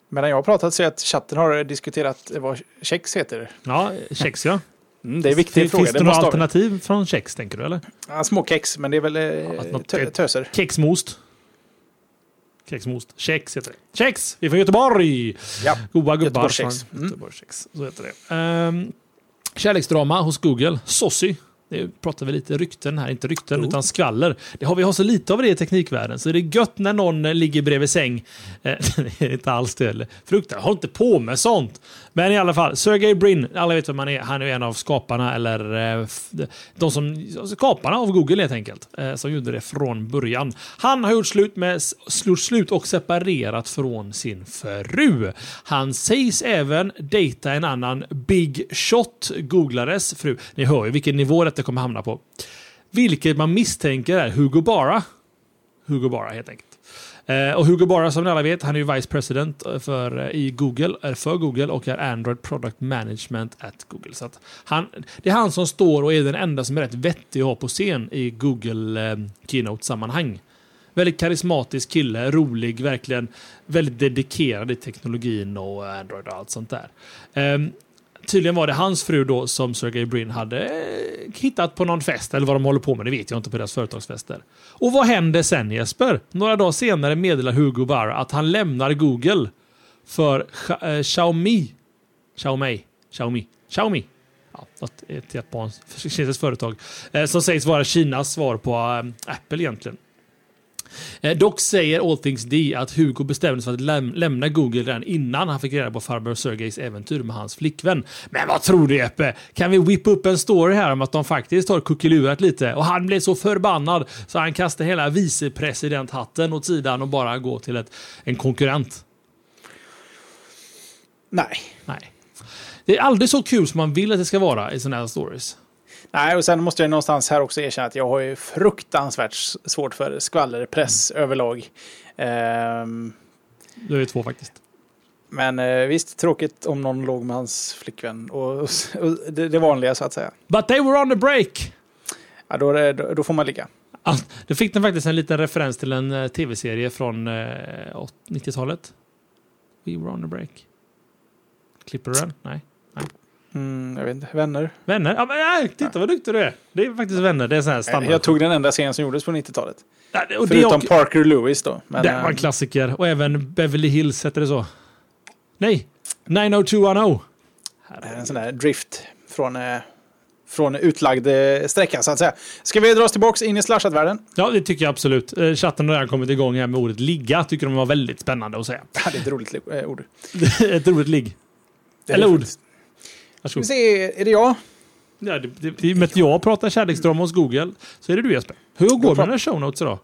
Medan jag har pratat så att chatten har diskuterat vad kex heter. Ja, kex ja. Mm, det är en viktig fråga. Finns det, det några alternativ från kex tänker du eller? Ja, små kex, men det är väl eh, töser. Kexmost. Kexmost. Kex heter det. Kex! Vi är från Göteborg! Ja. Goa gubbar. Göteborgskex. Mm. Göteborgskex. Så heter det. Um, kärleksdrama hos Google. Sossi. Nu pratar vi lite rykten här, inte rykten utan skvaller. Det har vi har så lite av det i teknikvärlden, så det är gött när någon ligger bredvid säng. Eh, det är inte alls det. Fruktansvärt, håll inte på med sånt. Men i alla fall, Sergey Brin, alla vet vem han är. Han är en av skaparna, eller eh, de som, skaparna av Google helt enkelt. Eh, som gjorde det från början. Han har gjort slut, med, gjort slut och separerat från sin fru. Han sägs även dejta en annan Big Shot, googlares fru. Ni hör ju vilken nivå detta kommer hamna på. Vilket man misstänker är Hugo Bara. Hugo Bara helt enkelt. Eh, och Hugo Bara som ni alla vet, han är ju Vice President eh, för, eh, i Google, för Google och är Android Product Management at Google. Så han, det är han som står och är den enda som är rätt vettig att ha på scen i Google eh, Keynote-sammanhang. Väldigt karismatisk kille, rolig, verkligen väldigt dedikerad i teknologin och Android och allt sånt där. Um, tydligen var det hans fru då som Sergey Brin hade eh, hittat på någon fest, eller vad de håller på med, det vet jag inte på deras företagsfester. Och vad händer sen Jesper? Några dagar senare meddelar Hugo Barr att han lämnar Google för eh, Xiaomi. Xiaomi. Xiaomi. Xiaomi. Ja, ett japanskt kinesiskt företag. Eh, som sägs vara Kinas svar på Apple egentligen. Eh, dock säger All Things D att Hugo bestämde sig för att läm lämna Google redan innan han fick reda på farbror Sergeys äventyr med hans flickvän. Men vad tror du Jeppe? Kan vi whippa upp en story här om att de faktiskt har kuckelurat lite och han blev så förbannad så han kastade hela vicepresidenthatten åt sidan och bara går till ett, en konkurrent? Nej. Nej. Det är aldrig så kul som man vill att det ska vara i sådana här stories. Nej, och sen måste jag någonstans här också erkänna att jag har ju fruktansvärt svårt för skvallerpress mm. överlag. Um, du är två faktiskt. Men eh, visst, tråkigt om någon låg med hans flickvän. Och, och, och det, det, vanliga så att säga. But they were on the break! Ja, då, då, då får man ligga. Ah, då fick den faktiskt en liten referens till en uh, tv-serie från uh, eh, 90-talet. We were on the break. Klipper du den? Nej. Nej. Mm, jag vet inte. Vänner? Vänner? Ja, men, nej, titta ja. vad duktig du är. Det är faktiskt Vänner. Det är sån här standard. Jag tog den enda serien som gjordes på 90-talet. Ja, Förutom och... Parker Lewis då. Men, det var en äh... klassiker. Och även Beverly Hills, heter det så? Nej, 90210. En sån där drift från, eh, från utlagd eh, sträcka så att säga. Ska vi dra oss tillbaka in i slashat-världen? Ja, det tycker jag absolut. Eh, chatten har redan kommit igång här med ordet ligga. Tycker de var väldigt spännande att säga. Ja, det är ett roligt ord. ett roligt ligg. Eller ord. Ska vi se, är det jag? Ja, det, det, I och med att jag pratar kärleksdrama hos Google så är det du Jesper. Hur går det med dina show notes idag?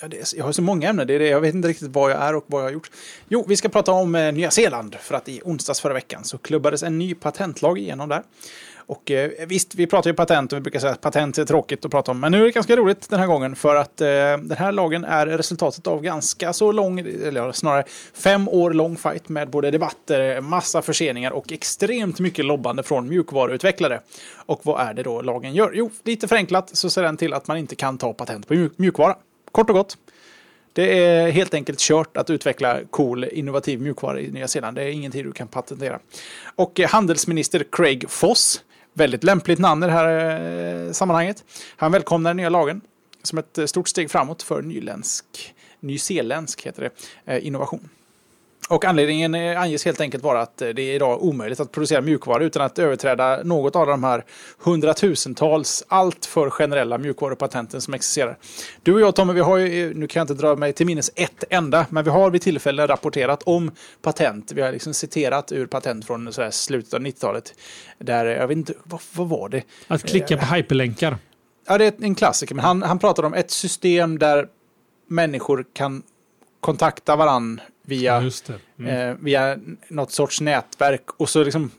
Ja, är, jag har så många ämnen, det är det. jag vet inte riktigt vad jag är och vad jag har gjort. Jo, vi ska prata om eh, Nya Zeeland för att i onsdags förra veckan så klubbades en ny patentlag igenom där. Och eh, visst, vi pratar ju patent och vi brukar säga att patent är tråkigt att prata om. Men nu är det ganska roligt den här gången för att eh, den här lagen är resultatet av ganska så lång, eller snarare fem år lång fight med både debatter, massa förseningar och extremt mycket lobbande från mjukvaruutvecklare. Och vad är det då lagen gör? Jo, lite förenklat så ser den till att man inte kan ta patent på mjuk mjukvara. Kort och gott. Det är helt enkelt kört att utveckla cool, innovativ mjukvara i Nya Zeeland. Det är ingenting du kan patentera. Och eh, handelsminister Craig Foss Väldigt lämpligt namn i det här eh, sammanhanget. Han välkomnar den nya lagen som ett eh, stort steg framåt för nyländsk, nyzeeländsk heter det, eh, innovation. Och anledningen anges helt enkelt vara att det är idag omöjligt att producera mjukvara utan att överträda något av de här hundratusentals alltför generella mjukvarupatenten som existerar. Du och jag Tommy, vi har ju, nu kan jag inte dra mig till minnes ett enda, men vi har vid tillfälle rapporterat om patent. Vi har liksom citerat ur patent från så slutet av 90-talet. Där, jag vet inte, vad, vad var det? Att klicka på hyperlänkar. Ja, det är en klassiker, men han, han pratade om ett system där människor kan kontakta varandra via, mm. eh, via något sorts nätverk och så liksom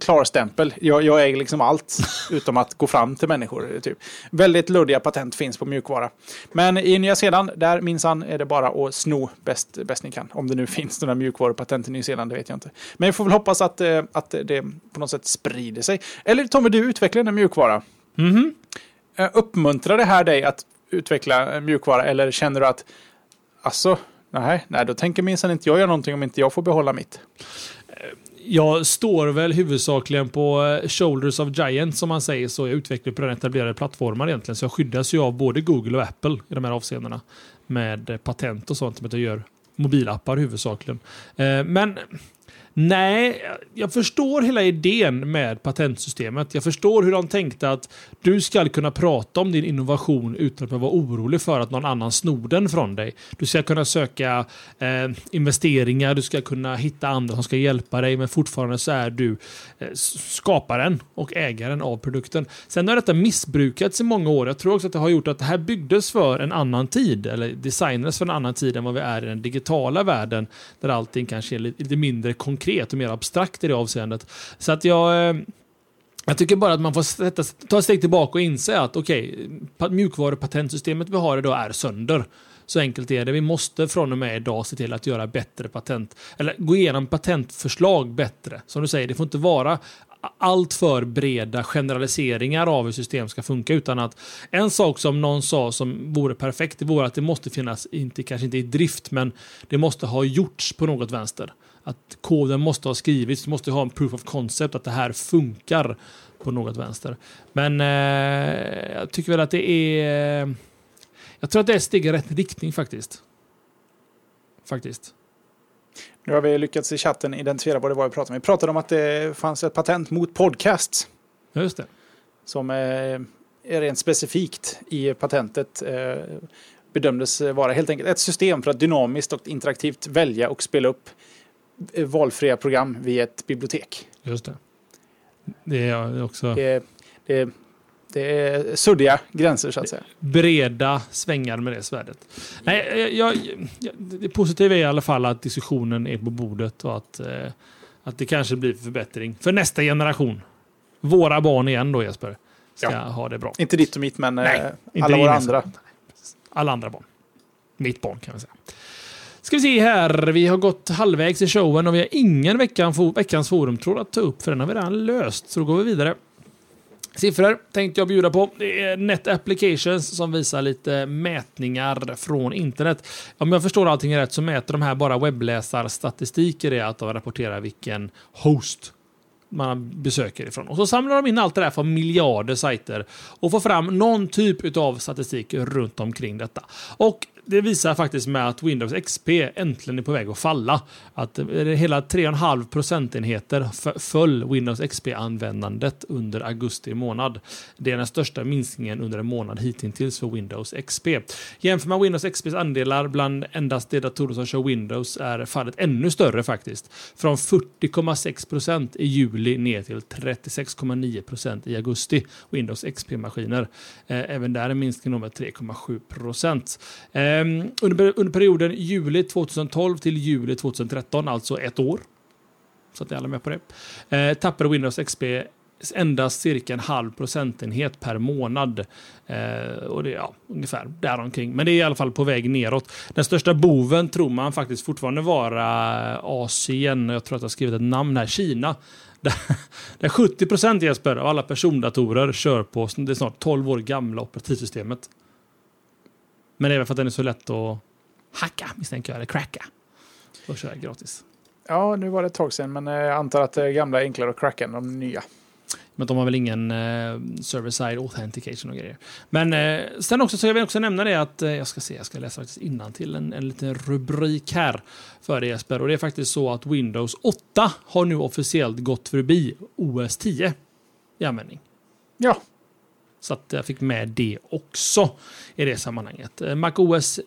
klarstämpel. Jag, jag äger liksom allt utom att gå fram till människor. Typ. Väldigt luddiga patent finns på mjukvara. Men i Nya Zeeland, där minsann är det bara att sno bäst, bäst ni kan. Om det nu finns några mjukvarupatent i Nya Zeeland, det vet jag inte. Men jag får väl hoppas att, eh, att det på något sätt sprider sig. Eller Tommy, du utvecklar en mjukvara. Mm -hmm. Uppmuntrar det här dig att utveckla mjukvara eller känner du att alltså, Nej, nej då tänker minsann inte jag göra någonting om inte jag får behålla mitt. Jag står väl huvudsakligen på eh, Shoulders of Giants som man säger, så jag utvecklar på den etablerade plattformar egentligen. Så jag skyddas ju av både Google och Apple i de här avseendena. Med eh, patent och sånt, som att jag gör mobilappar huvudsakligen. Eh, men Nej, jag förstår hela idén med patentsystemet. Jag förstår hur de tänkte att du ska kunna prata om din innovation utan att vara orolig för att någon annan snor den från dig. Du ska kunna söka eh, investeringar, du ska kunna hitta andra som ska hjälpa dig, men fortfarande så är du eh, skaparen och ägaren av produkten. Sen har detta missbrukats i många år. Jag tror också att det har gjort att det här byggdes för en annan tid, eller designades för en annan tid än vad vi är i den digitala världen, där allting kanske är lite mindre konkret konkret och mer abstrakt i det avseendet. Så att jag... Eh, jag tycker bara att man får sätta, ta ett steg tillbaka och inse att okej, okay, mjukvarupatentsystemet vi har idag är sönder. Så enkelt är det. Vi måste från och med idag se till att göra bättre patent, eller gå igenom patentförslag bättre. Som du säger, det får inte vara allt för breda generaliseringar av hur system ska funka. Utan att en sak som någon sa som vore perfekt, det vore att det måste finnas, inte, kanske inte i drift, men det måste ha gjorts på något vänster att koden måste ha skrivits, du måste ha en proof of concept att det här funkar på något vänster. Men eh, jag tycker väl att det är... Jag tror att det är steg i rätt riktning faktiskt. Faktiskt. Nu har vi lyckats i chatten identifiera vad det var vi pratade om. Vi pratade om att det fanns ett patent mot podcasts. Just det. Som eh, är rent specifikt i patentet eh, bedömdes vara helt enkelt ett system för att dynamiskt och interaktivt välja och spela upp valfria program via ett bibliotek. Just det. Det är också... Det, det, det är suddiga gränser så att säga. Breda svängar med det svärdet. Nej, jag, jag, det positiva är i alla fall att diskussionen är på bordet och att, eh, att det kanske blir förbättring för nästa generation. Våra barn igen då Jesper. Ska ja. ha det bra. Inte ditt och mitt men Nej, eh, alla våra andra. Alla andra barn. Mitt barn kan vi säga. Ska vi se här. Vi har gått halvvägs i showen och vi har ingen veckan, veckans forumtråd att ta upp för den har vi redan löst. Så då går vi vidare. Siffror tänkte jag bjuda på. Det är Net Applications som visar lite mätningar från internet. Om jag förstår allting rätt så mäter de här bara webbläsarstatistik i det att de rapporterar vilken host man besöker ifrån. Och så samlar de in allt det där från miljarder sajter och får fram någon typ av statistik runt omkring detta. Och det visar faktiskt med att Windows XP äntligen är på väg att falla. Att eh, hela 3,5 procentenheter föll Windows XP-användandet under augusti månad. Det är den största minskningen under en månad hittills för Windows XP. Jämför man Windows XPs andelar bland endast de datorer som kör Windows är fallet ännu större faktiskt. Från 40,6 procent i juli ner till 36,9 procent i augusti. Windows XP-maskiner. Eh, även där är minskningen med 3,7 procent. Eh, Ehm, under, under perioden juli 2012 till juli 2013, alltså ett år, så att ni alla är med på det, eh, tappade Windows XP endast cirka en halv procentenhet per månad. Eh, och det är ja, ungefär däromkring. Men det är i alla fall på väg neråt. Den största boven tror man faktiskt fortfarande vara Asien. Jag tror att jag har skrivit ett namn här. Kina. Där, där 70 procent Jesper av alla persondatorer kör på det snart 12 år gamla operativsystemet. Men det är väl för att den är så lätt att hacka, misstänker jag, eller cracka. Och köra gratis. Ja, nu var det ett tag sedan, men jag antar att det gamla är enklare att cracka än de nya. Men de har väl ingen eh, server-side authentication och grejer. Men eh, sen också så jag vill också nämna det att eh, jag ska se, jag ska läsa faktiskt till en, en liten rubrik här för dig Jesper. Och det är faktiskt så att Windows 8 har nu officiellt gått förbi OS 10 i användning. Ja, så att jag fick med det också i det sammanhanget. Eh, MacOS.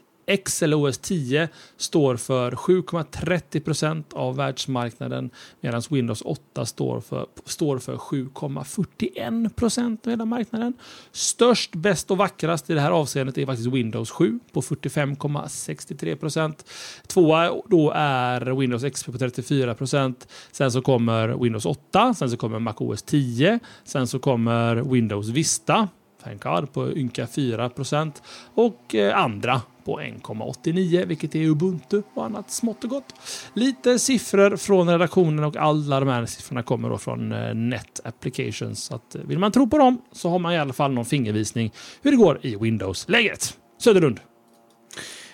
XLOS 10 står för 7,30 procent av världsmarknaden medan Windows 8 står för, står för 7,41 procent av hela marknaden. Störst, bäst och vackrast i det här avseendet är faktiskt Windows 7 på 45,63 procent. Tvåa då är Windows XP på 34 procent. Sen så kommer Windows 8, sen så kommer Mac OS 10, sen så kommer Windows Vista thank God, på ynka 4% och eh, andra på 1,89 vilket är Ubuntu och annat smått och gott. Lite siffror från redaktionen och alla de här siffrorna kommer då från eh, Net Applications. Så att, eh, vill man tro på dem så har man i alla fall någon fingervisning hur det går i Windows-läget. Söderlund.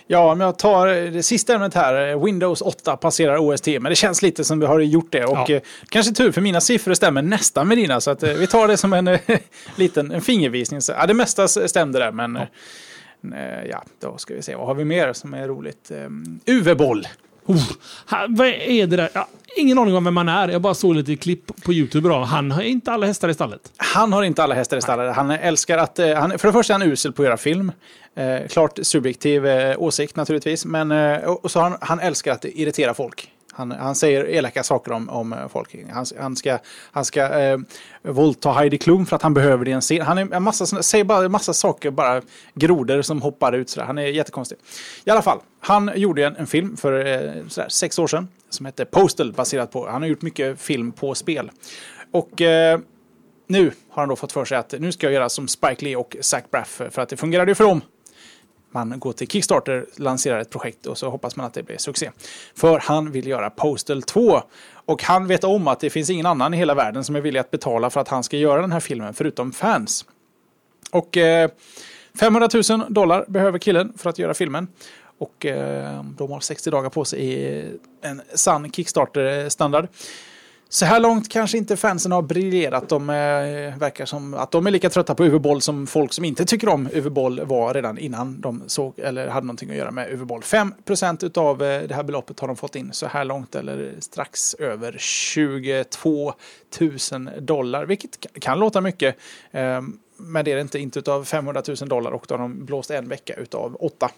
Ja, om jag tar det sista ämnet här. Windows 8 passerar OST, men det känns lite som vi har gjort det. Och ja. kanske tur, för mina siffror stämmer nästan med dina. Så att, vi tar det som en liten en fingervisning. Så, ja, det mesta stämde där, men ja. ja, då ska vi se. Vad har vi mer som är roligt? Um, UV-boll. Oh, vad är det där? Ja, ingen aning om vem han är. Jag bara såg lite klipp på YouTube idag. Han har inte alla hästar i stallet. Han har inte alla hästar i stallet. Han älskar att... eh, Han, för det första är han usel på att göra film. Eh, klart subjektiv eh, åsikt naturligtvis. Men, eh, och så han, han älskar att irritera folk. Han, han säger elaka saker om, om eh, folk. Han, han ska, han ska eh, våldta Heidi Klum för att han behöver det i en scen. Han är en massa, säger bara en massa saker, bara grodor som hoppar ut. Sådär. Han är jättekonstig. I alla fall, han gjorde en, en film för eh, sådär, sex år sedan som hette Postal, baserat på... Han har gjort mycket film på spel. Och eh, nu har han då fått för sig att nu ska jag göra som Spike Lee och Zach Braff för att det fungerade ju för dem. Man går till Kickstarter, lanserar ett projekt och så hoppas man att det blir succé. För han vill göra Postal 2. Och han vet om att det finns ingen annan i hela världen som är villig att betala för att han ska göra den här filmen, förutom fans. Och eh, 500 000 dollar behöver killen för att göra filmen. Och eh, de har 60 dagar på sig i en sann Kickstarter-standard. Så här långt kanske inte fansen har briljerat. De eh, verkar som att de är lika trötta på UV-boll som folk som inte tycker om UV-boll var redan innan de såg eller hade någonting att göra med UV-boll. 5% av det här beloppet har de fått in så här långt eller strax över 22 000 dollar, vilket kan, kan låta mycket. Eh, men det är det inte, inte utav 500 000 dollar och då har de blåst en vecka utav åtta.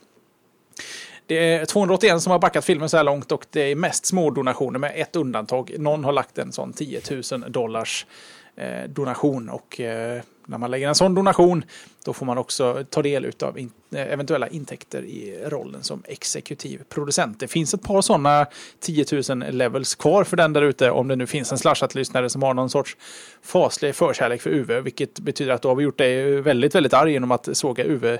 Det är 281 som har backat filmen så här långt och det är mest små donationer med ett undantag. Någon har lagt en sån 10 000 dollars eh, donation och eh, när man lägger en sån donation då får man också ta del av in, eh, eventuella intäkter i rollen som exekutiv producent. Det finns ett par sådana 10 000 levels kvar för den där ute om det nu finns en slashat-lyssnare som har någon sorts faslig förkärlek för UV, vilket betyder att då har vi gjort dig väldigt, väldigt arg genom att såga UV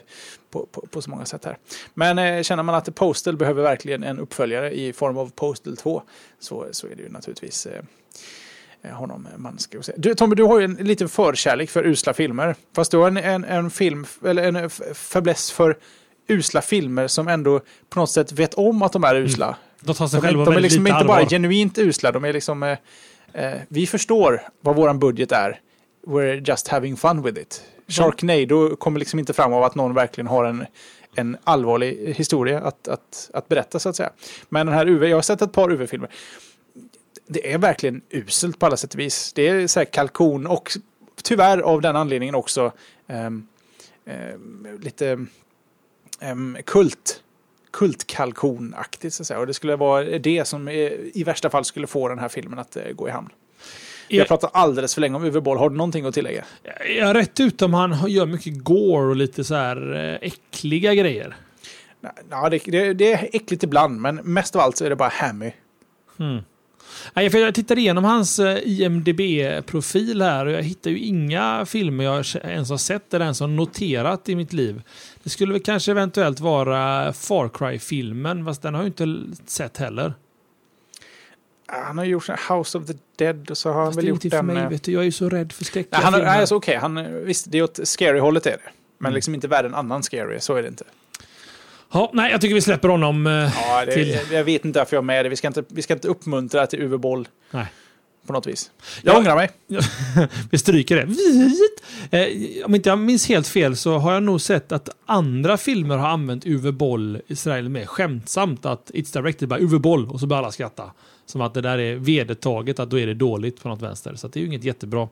på, på, på så många sätt här. Men eh, känner man att Postal behöver verkligen en uppföljare i form av Postal 2 så, så är det ju naturligtvis eh, honom man ska säga. Du, Tommy, du har ju en liten förkärlek för usla filmer. Fast du har en, en, en film, eller en fäbless för usla filmer som ändå på något sätt vet om att de är usla. De tar sig De, är- själva de är väldigt liksom inte bara allvar. genuint usla, de är liksom... Eh, eh, vi förstår vad våran budget är. We're just having fun with it. Sharknado kommer liksom inte fram av att någon verkligen har en, en allvarlig historia att, att, att berätta så att säga. Men den här UV, jag har sett ett par UV-filmer. Det är verkligen uselt på alla sätt och vis. Det är så kalkon och tyvärr av den anledningen också ehm, ehm, lite um, kult kultkalkonaktigt så att säga. Och det skulle vara det som i värsta fall skulle få den här filmen att eh, gå i hamn. Jag Jag, pratar alldeles för länge om UV-boll. Har du någonting att tillägga? jag är rätt ut om han gör mycket gore och lite så här eh, äckliga grejer. Ja, det, det, det är äckligt ibland, men mest av allt så är det bara hammy. För jag tittade igenom hans eh, IMDB-profil här och jag hittar ju inga filmer jag ens har sett eller ens har noterat i mitt liv. Det skulle väl kanske eventuellt vara Far Cry-filmen, fast den har jag inte sett heller. Han har gjort House of the Dead och så har han Fast det väl är gjort ingenting för en... mig, eh, vet du. Jag är ju så rädd för skräckliga Nej, han, alltså, han, visst, det är åt scary-hållet är det. Men Mm. liksom inte värre än annan scary, så är det inte. Ja, nej, jag tycker vi släpper honom. eh, Ja, det, Till- jag, jag vet inte varför jag är med det. Vi ska inte, vi ska inte uppmuntra till UV-boll Nej. på något vis. Jag Ja. ångrar mig. Vi stryker det. Eh, om inte jag minns helt fel så har jag nog sett att andra filmer har använt Uwe Boll i Israel med skämtsamt att It's directed by Uwe Boll och så börjar alla skratta. Som att det där är vedertaget, att då är det dåligt på något vänster. Så det är ju inget jättebra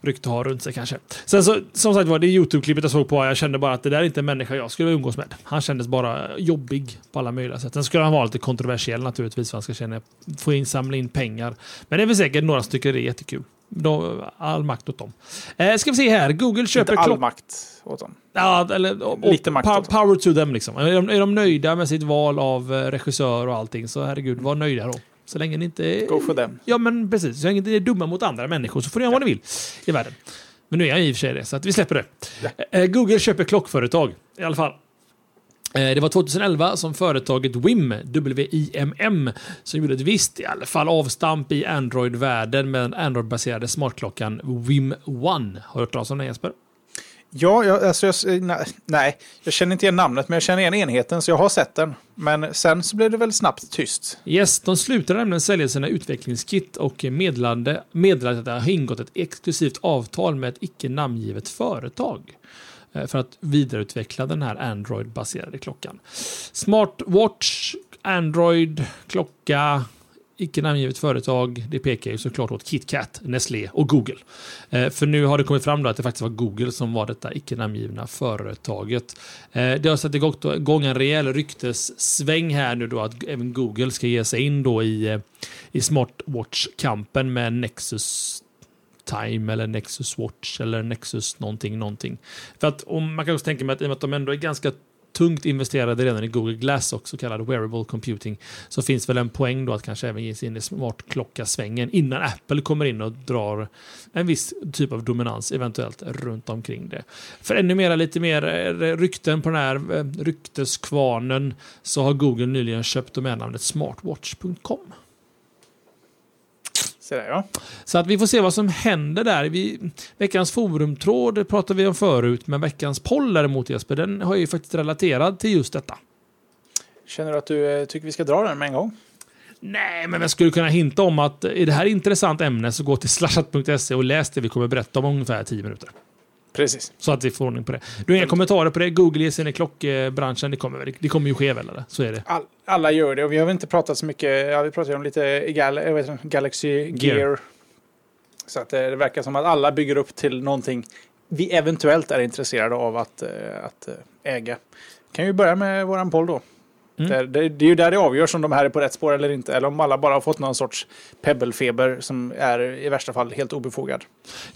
rykte att ha runt sig kanske. Sen så, som sagt var, det YouTube-klippet jag såg på, jag kände bara att det där är inte en människa jag skulle umgås med. Han kändes bara jobbig på alla möjliga sätt. Sen skulle han vara lite kontroversiell naturligtvis, för han ska känna, få in, samla in pengar. Men det är väl säkert några som tycker det är jättekul. De, all makt åt dem. Eh, ska vi se här, Google köper Inte all makt åt dem. Ja, eller, och, och Lite makt pow-. Power to them liksom. Är de, är de nöjda med sitt val av eh, regissör och allting, så herregud, var nöjda då. Så länge ni inte... Go for them. Ja, men precis. Så länge ni är dumma mot andra människor så får ni göra vad ni vill i världen. Men nu är jag i och för sig det, så att vi släpper det. Eh, Google köper klockföretag, i alla fall. Eh, Det var 2011 som företaget WIM, W-I-M-M, som gjorde ett visst, i alla fall avstamp i Android-världen med den Android-baserade smartklockan WIM One. Har du hört talas om den Jesper? Ja, jag, alltså jag, nej, jag känner inte igen namnet, men jag känner igen enheten, så jag har sett den. Men sen så blev det väl snabbt tyst. Yes, de slutade nämligen sälja sina utvecklingskit och meddelade, meddelade att det har ingått ett exklusivt avtal med ett icke namngivet företag eh, för att vidareutveckla den här Android-baserade klockan. Smartwatch Android, klocka, icke namngivet företag. Det pekar ju såklart åt KitKat, Nestlé och Google. Eh, för nu har det kommit fram då att det faktiskt var Google som var detta icke namngivna företaget. Eh, det har satt igång en rejäl ryktessväng här nu då att även Google ska ge sig in då i, eh, i smartwatch-kampen med Nexus Time eller Nexus Watch eller Nexus någonting, någonting. För att om man kan också tänka mig att i och med att de ändå är ganska tungt investerade redan i Google Glass och så kallad wearable computing så finns väl en poäng då att kanske även ge sig in i smartklocka-svängen innan Apple kommer in och drar en viss typ av dominans eventuellt runt omkring det. För ännu mera lite mer eh, rykten på den här eh, rykteskvarnen så har Google nyligen köpt domännamnet smartwatch.com. Så, där, ja. så att vi får se vad som händer där. Vi, veckans forumtråd pratade vi om förut, men veckans poll däremot Jesper, den har ju faktiskt relaterad till just detta. Känner du att du eh, tycker vi ska dra den med en gång? Nej, men jag skulle kunna hinta om att är det här intressant ämne så gå till slashat.se och läs det vi kommer berätta om ungefär 10 minuter. Precis. Så att vi får ordning på det. Du har inga kommentarer på det? Google ger sig i klockbranschen. Det kommer, det kommer ju ske väl? Eller? Så är det. All, alla gör det och vi har väl inte pratat så mycket. Ja, vi pratade om lite Gal inte, Galaxy Gear. Gear. Så att eh, det verkar som att alla bygger upp till någonting vi eventuellt är intresserade av att, eh, att eh, äga. Kan vi börja med våran poll då? Mm. Det, det, det, är ju där det avgörs om de här är på rätt spår eller inte. Eller om alla bara har fått någon sorts pebbelfeber som är i värsta fall helt obefogad.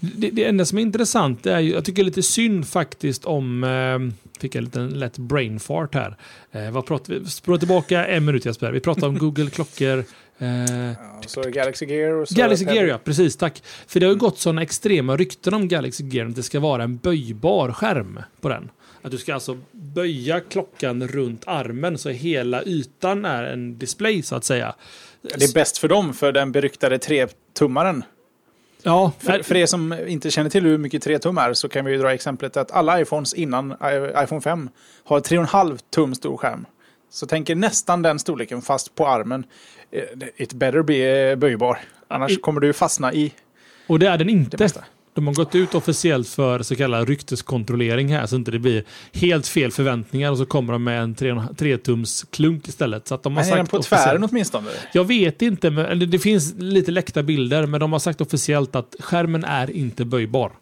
Det, det enda som är intressant är ju, jag tycker lite synd faktiskt om, eh, fick jag en liten lätt brain fart här. Eh, vad pratar vi, språk tillbaka en minut Jesper. Vi pratar om Google-klockor. Eh, ja, så Galaxy Gear och så Galaxy Gear ja, precis tack. För det har ju gått sådana extrema rykten om Galaxy Gear att det ska vara en böjbar skärm på den. Att du ska alltså böja klockan runt armen så hela ytan är en display så att säga. Det är bäst för dem, för den beryktade tre-tummaren. Ja, för, för er som inte känner till hur mycket 3 tum är så kan vi dra exemplet att alla iPhones innan iPhone 5 har 3,5 tum stor skärm. Så tänk er nästan den storleken fast på armen. Eh, it better be böjbar. Annars kommer du fastna i Och det är den inte. De har gått ut officiellt för så kallad rykteskontrollering här så inte det blir helt fel förväntningar och så kommer de med en 3-tums klunk istället. Så att de har men är den på tvären åtminstone? Jag vet inte, men, det finns lite läckta bilder men de har sagt officiellt att skärmen är inte böjbar.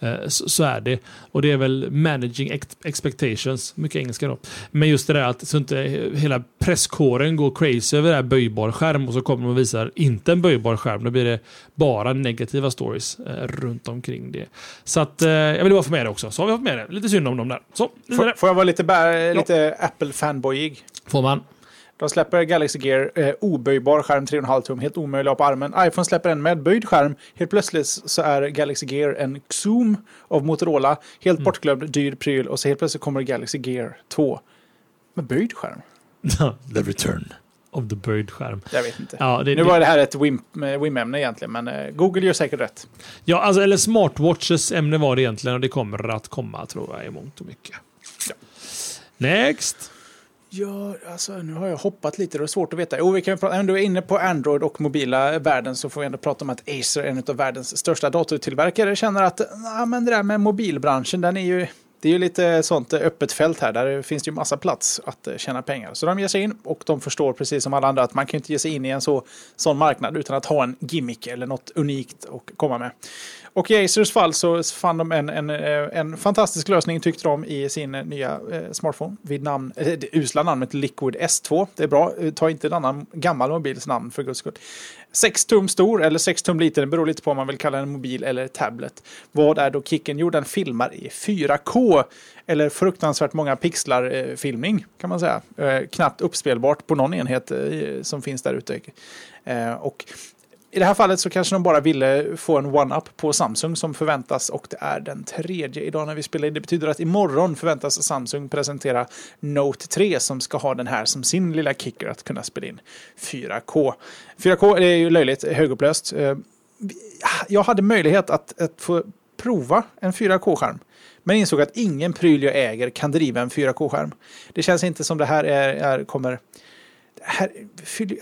Eh, så, är det. Och det är väl managing expectations, mycket engelska då. Men just det där att så inte hela presskåren går crazy över det här böjbar skärm och så kommer de och visar inte en böjbar skärm. Då blir det bara negativa stories eh, runt omkring det. Så att eh, jag vill bara få med det också. Så har vi fått med det. Lite synd om dem där. Så, får, får jag vara lite, lite Apple-fanboyig? Får man. De släpper Galaxy Gear eh, oböjbar skärm 3,5 tum, helt omöjlig på armen. iPhone släpper en med böjd skärm. Helt plötsligt så är Galaxy Gear en Zoom av Motorola. Helt mm. bortglömd, dyr pryl. Och så helt plötsligt kommer Galaxy Gear 2 med böjd skärm. the return of the böjd skärm. Jag vet inte. Ja, det, nu var det här ett WIM-ämne egentligen, men eh, Google gör säkert rätt. Ja, alltså, eller smartwatches ämne var det egentligen och det kommer att komma tror jag i mångt och mycket. Ja. Next! Ja, alltså nu har jag hoppat lite, det är svårt att veta. Jo, vi kan prata, om du är inne på Android och mobila världen så får vi ändå prata om att Acer, en av världens största datortillverkare, känner att ja, men det där med mobilbranschen, den är ju det är ju lite sånt eh, öppet fält här, där finns det ju massa plats att eh, tjäna pengar. Så de ger sig in och de förstår precis som alla andra att man kan inte ge sig in i en så, sån marknad utan att ha en gimmick eller något unikt att komma med. Och i Acers fall så fann de en, en, eh, en fantastisk lösning tyckte de i sin nya eh, smartphone vid namn, eh, det usla namnet Liquid S2. Det är bra, ta inte en annan gammal mobils namn för guds skull. 6 tum stor eller 6 tum liten, det beror lite på om man vill kalla den mobil eller tablet. Vad är då kicken? Jo, den filmar i 4K. Eller fruktansvärt många pixlar eh, filmning kan man säga. Eh, knappt uppspelbart på någon enhet eh, som finns där ute. Eh, och i det här fallet så kanske de bara ville få en one-up på Samsung som förväntas och det är den tredje idag när vi spelar in. Det betyder att imorgon förväntas Samsung presentera Note 3 som ska ha den här som sin lilla kicker att kunna spela in 4K. 4K är ju löjligt högupplöst. Eh, jag hade möjlighet att, att få prova en 4K-skärm. Men insåg att ingen pryl jag äger kan driva en 4K-skärm. Det känns inte som det här är, är kommer... Det här,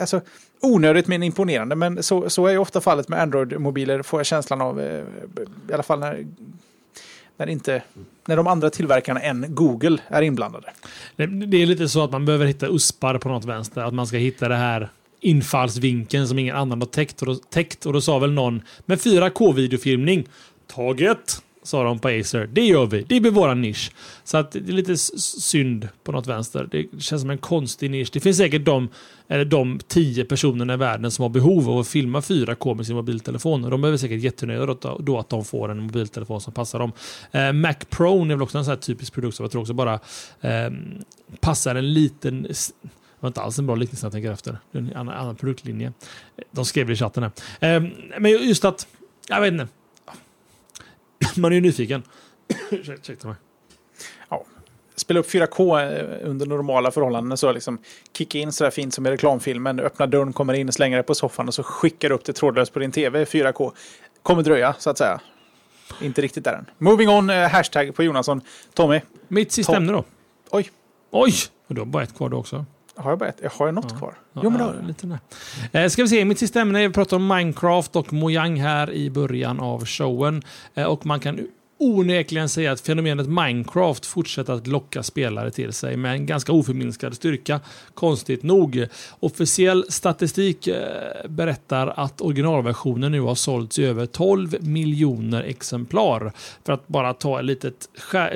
alltså, onödigt men imponerande. Men så, så är ju ofta fallet med Android-mobiler får jag känslan av. Eh, I alla fall när, när, inte, när de andra tillverkarna än Google är inblandade. Det, det är lite så att man behöver hitta uspar på något vänster. Att man ska hitta det här infallsvinkeln som ingen annan har täckt. Och då, täckt, och då sa väl någon med 4K-videofilmning. Taget! Sa de på Acer. Det gör vi. Det blir våran nisch. Så att det är lite synd på något vänster. Det känns som en konstig nisch. Det finns säkert de, eller de tio personerna i världen som har behov av att filma 4K med sin mobiltelefon. De är väl säkert jättenöjda då, då att de får en mobiltelefon som passar dem. Eh, Mac Pro är väl också en sån här typisk produkt som jag tror också bara eh, passar en liten det var inte alls en bra liknelse jag tänker efter. Det är en annan, annan produktlinje. De skrev det i chatten här. Eh, men just att, jag vet inte. Man är ju nyfiken. Ursäkta mig. Ja. Spela upp 4K eh, under normala förhållanden. Så liksom kicka in sådär fint som i reklamfilmen. Öppna dörren, kommer in, slänger dig på soffan och så skickar du upp det trådlöst på din tv 4K. Kommer dröja, så att säga. Inte riktigt där än. Moving on, eh, hashtag på Jonasson. Tommy. Mitt sista Tom. ämne då. Oj. Oj! Och du har bara ett kvar då också. Har jag bara ett? Jag har något Ja. kvar? Ja, jo, men ja, då. lite där. Eh, ska vi se, mitt sista ämne, vi pratar om Minecraft och Mojang här i början av showen. Eh, och man kan onekligen säga att fenomenet Minecraft fortsätter att locka spelare till sig med en ganska oförminskad styrka. Konstigt nog. Officiell statistik eh, berättar att originalversionen nu har sålts i över 12 miljoner exemplar. För att bara ta ett litet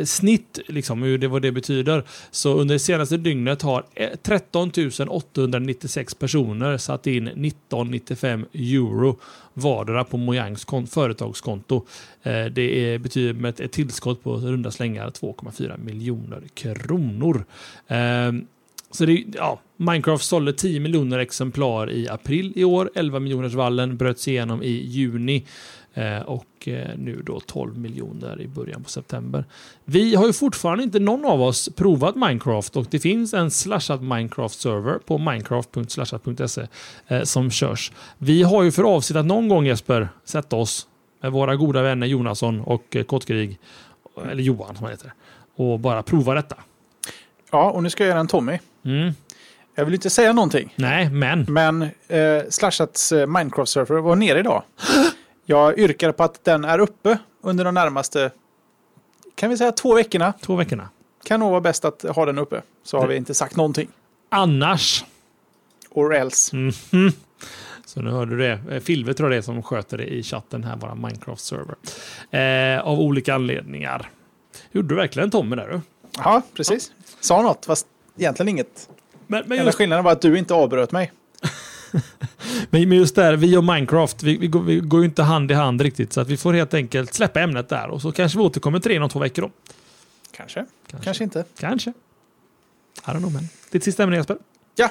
snitt, liksom, hur det, vad det betyder. Så under det senaste dygnet har eh, 13 896 personer satt in 1995 euro vardera på Mojangs företagskonto. Eh, det är, betyder med ett, tillskott på runda slängar 2,4 miljoner kronor. Ehm, så det, ja, Minecraft sålde 10 miljoner exemplar i april i år. 11 miljoners vallen bröts igenom i juni. Eh, och eh, nu då 12 miljoner i början på september. Vi har ju fortfarande inte någon av oss provat Minecraft och det finns en slashad Minecraft-server på minecraft.slashat.se eh, som körs. Vi har ju för avsikt att någon gång Jesper sätta oss med våra goda vänner Jonasson och Kottkrig, eller Johan som han heter, och bara prova detta. Ja, och nu ska jag göra en Tommy. Mm. Jag vill inte säga någonting. Nej, men Men eh, Slashats Minecraft-server var nere idag. Jag yrkar på att den är uppe under de närmaste, kan vi säga två veckorna. två veckorna. Kan nog vara bäst att ha den uppe. Så har vi inte sagt någonting. Annars Or else. Mhm. Så nu hörde du det. Eh, Filve tror jag det är som sköter det i chatten här, våra Minecraft-server. Eh, av olika anledningar. Gjorde du verkligen Tommy där du? Ja, precis. Sa något, fast egentligen inget. Men, men, Enda just, skillnaden var att du inte avbröt mig. men just där, vi och Minecraft, vi, vi, går, vi går ju inte hand i hand riktigt. Så att vi får helt enkelt släppa ämnet där. Och så kanske vi återkommer till det inom två veckor då. Kanske, Kanske. kanske inte. Kanske. I don't know, men. Ditt sista ämne Jesper? Ja,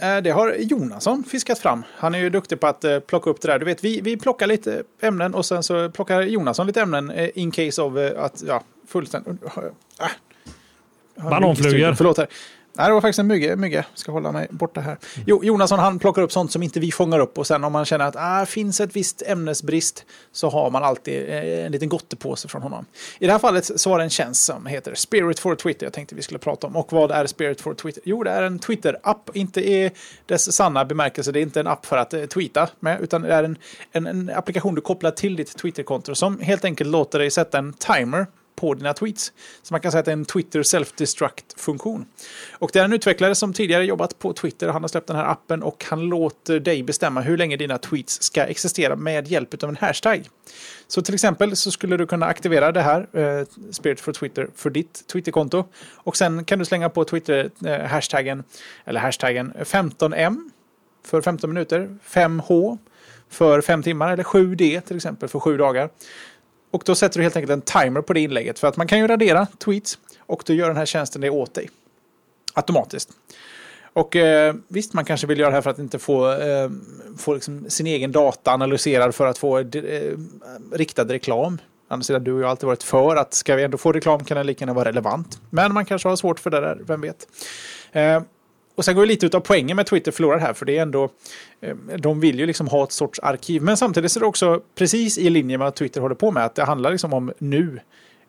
eh, det har Jonasson fiskat fram. Han är ju duktig på att eh, plocka upp det där. Du vet, vi, vi plockar lite ämnen och sen så plockar Jonasson lite ämnen eh, in case of att, ja, fullständigt... Äh. Jag har Bananflugor. Förlåt här. Nej, det var faktiskt en mygga. mygga. Ska hålla mig borta här. Jo, Jonasson han plockar upp sånt som inte vi fångar upp och sen om man känner att ah, finns ett visst ämnesbrist så har man alltid eh, en liten gottepåse från honom. I det här fallet så var det en tjänst som heter Spirit for Twitter jag tänkte vi skulle prata om. Och vad är Spirit for Twitter? Jo, det är en Twitter-app, inte i dess sanna bemärkelse. Det är inte en app för att eh, tweeta med, utan det är en, en, en applikation du kopplar till ditt Twitter-konto som helt enkelt låter dig sätta en timer på dina tweets. Så man kan säga att det är en Twitter self-destruct-funktion. Och det är en utvecklare som tidigare jobbat på Twitter. Han har släppt den här appen och han låter dig bestämma hur länge dina tweets ska existera med hjälp av en hashtag. Så till exempel så skulle du kunna aktivera det här, eh, Spirit for Twitter, för ditt Twitterkonto. Och sen kan du slänga på Twitter-hashtaggen, eh, eller hashtaggen 15M för 15 minuter, 5H för 5 timmar eller 7D till exempel för 7 dagar. Och då sätter du helt enkelt en timer på det inlägget. För att man kan ju radera tweets och då gör den här tjänsten det åt dig. Automatiskt. Och eh, visst, man kanske vill göra det här för att inte få, eh, få liksom sin egen data analyserad för att få eh, riktad reklam. Annars sidan, du och jag har alltid varit för att ska vi ändå få reklam kan den lika gärna vara relevant. Men man kanske har svårt för det där, vem vet. Eh, och sen går det lite av poängen med Twitter förlorar här, för det är ändå, eh, de vill ju liksom ha ett sorts arkiv. Men samtidigt är det också precis i linje med vad Twitter håller på med, att det handlar liksom om nu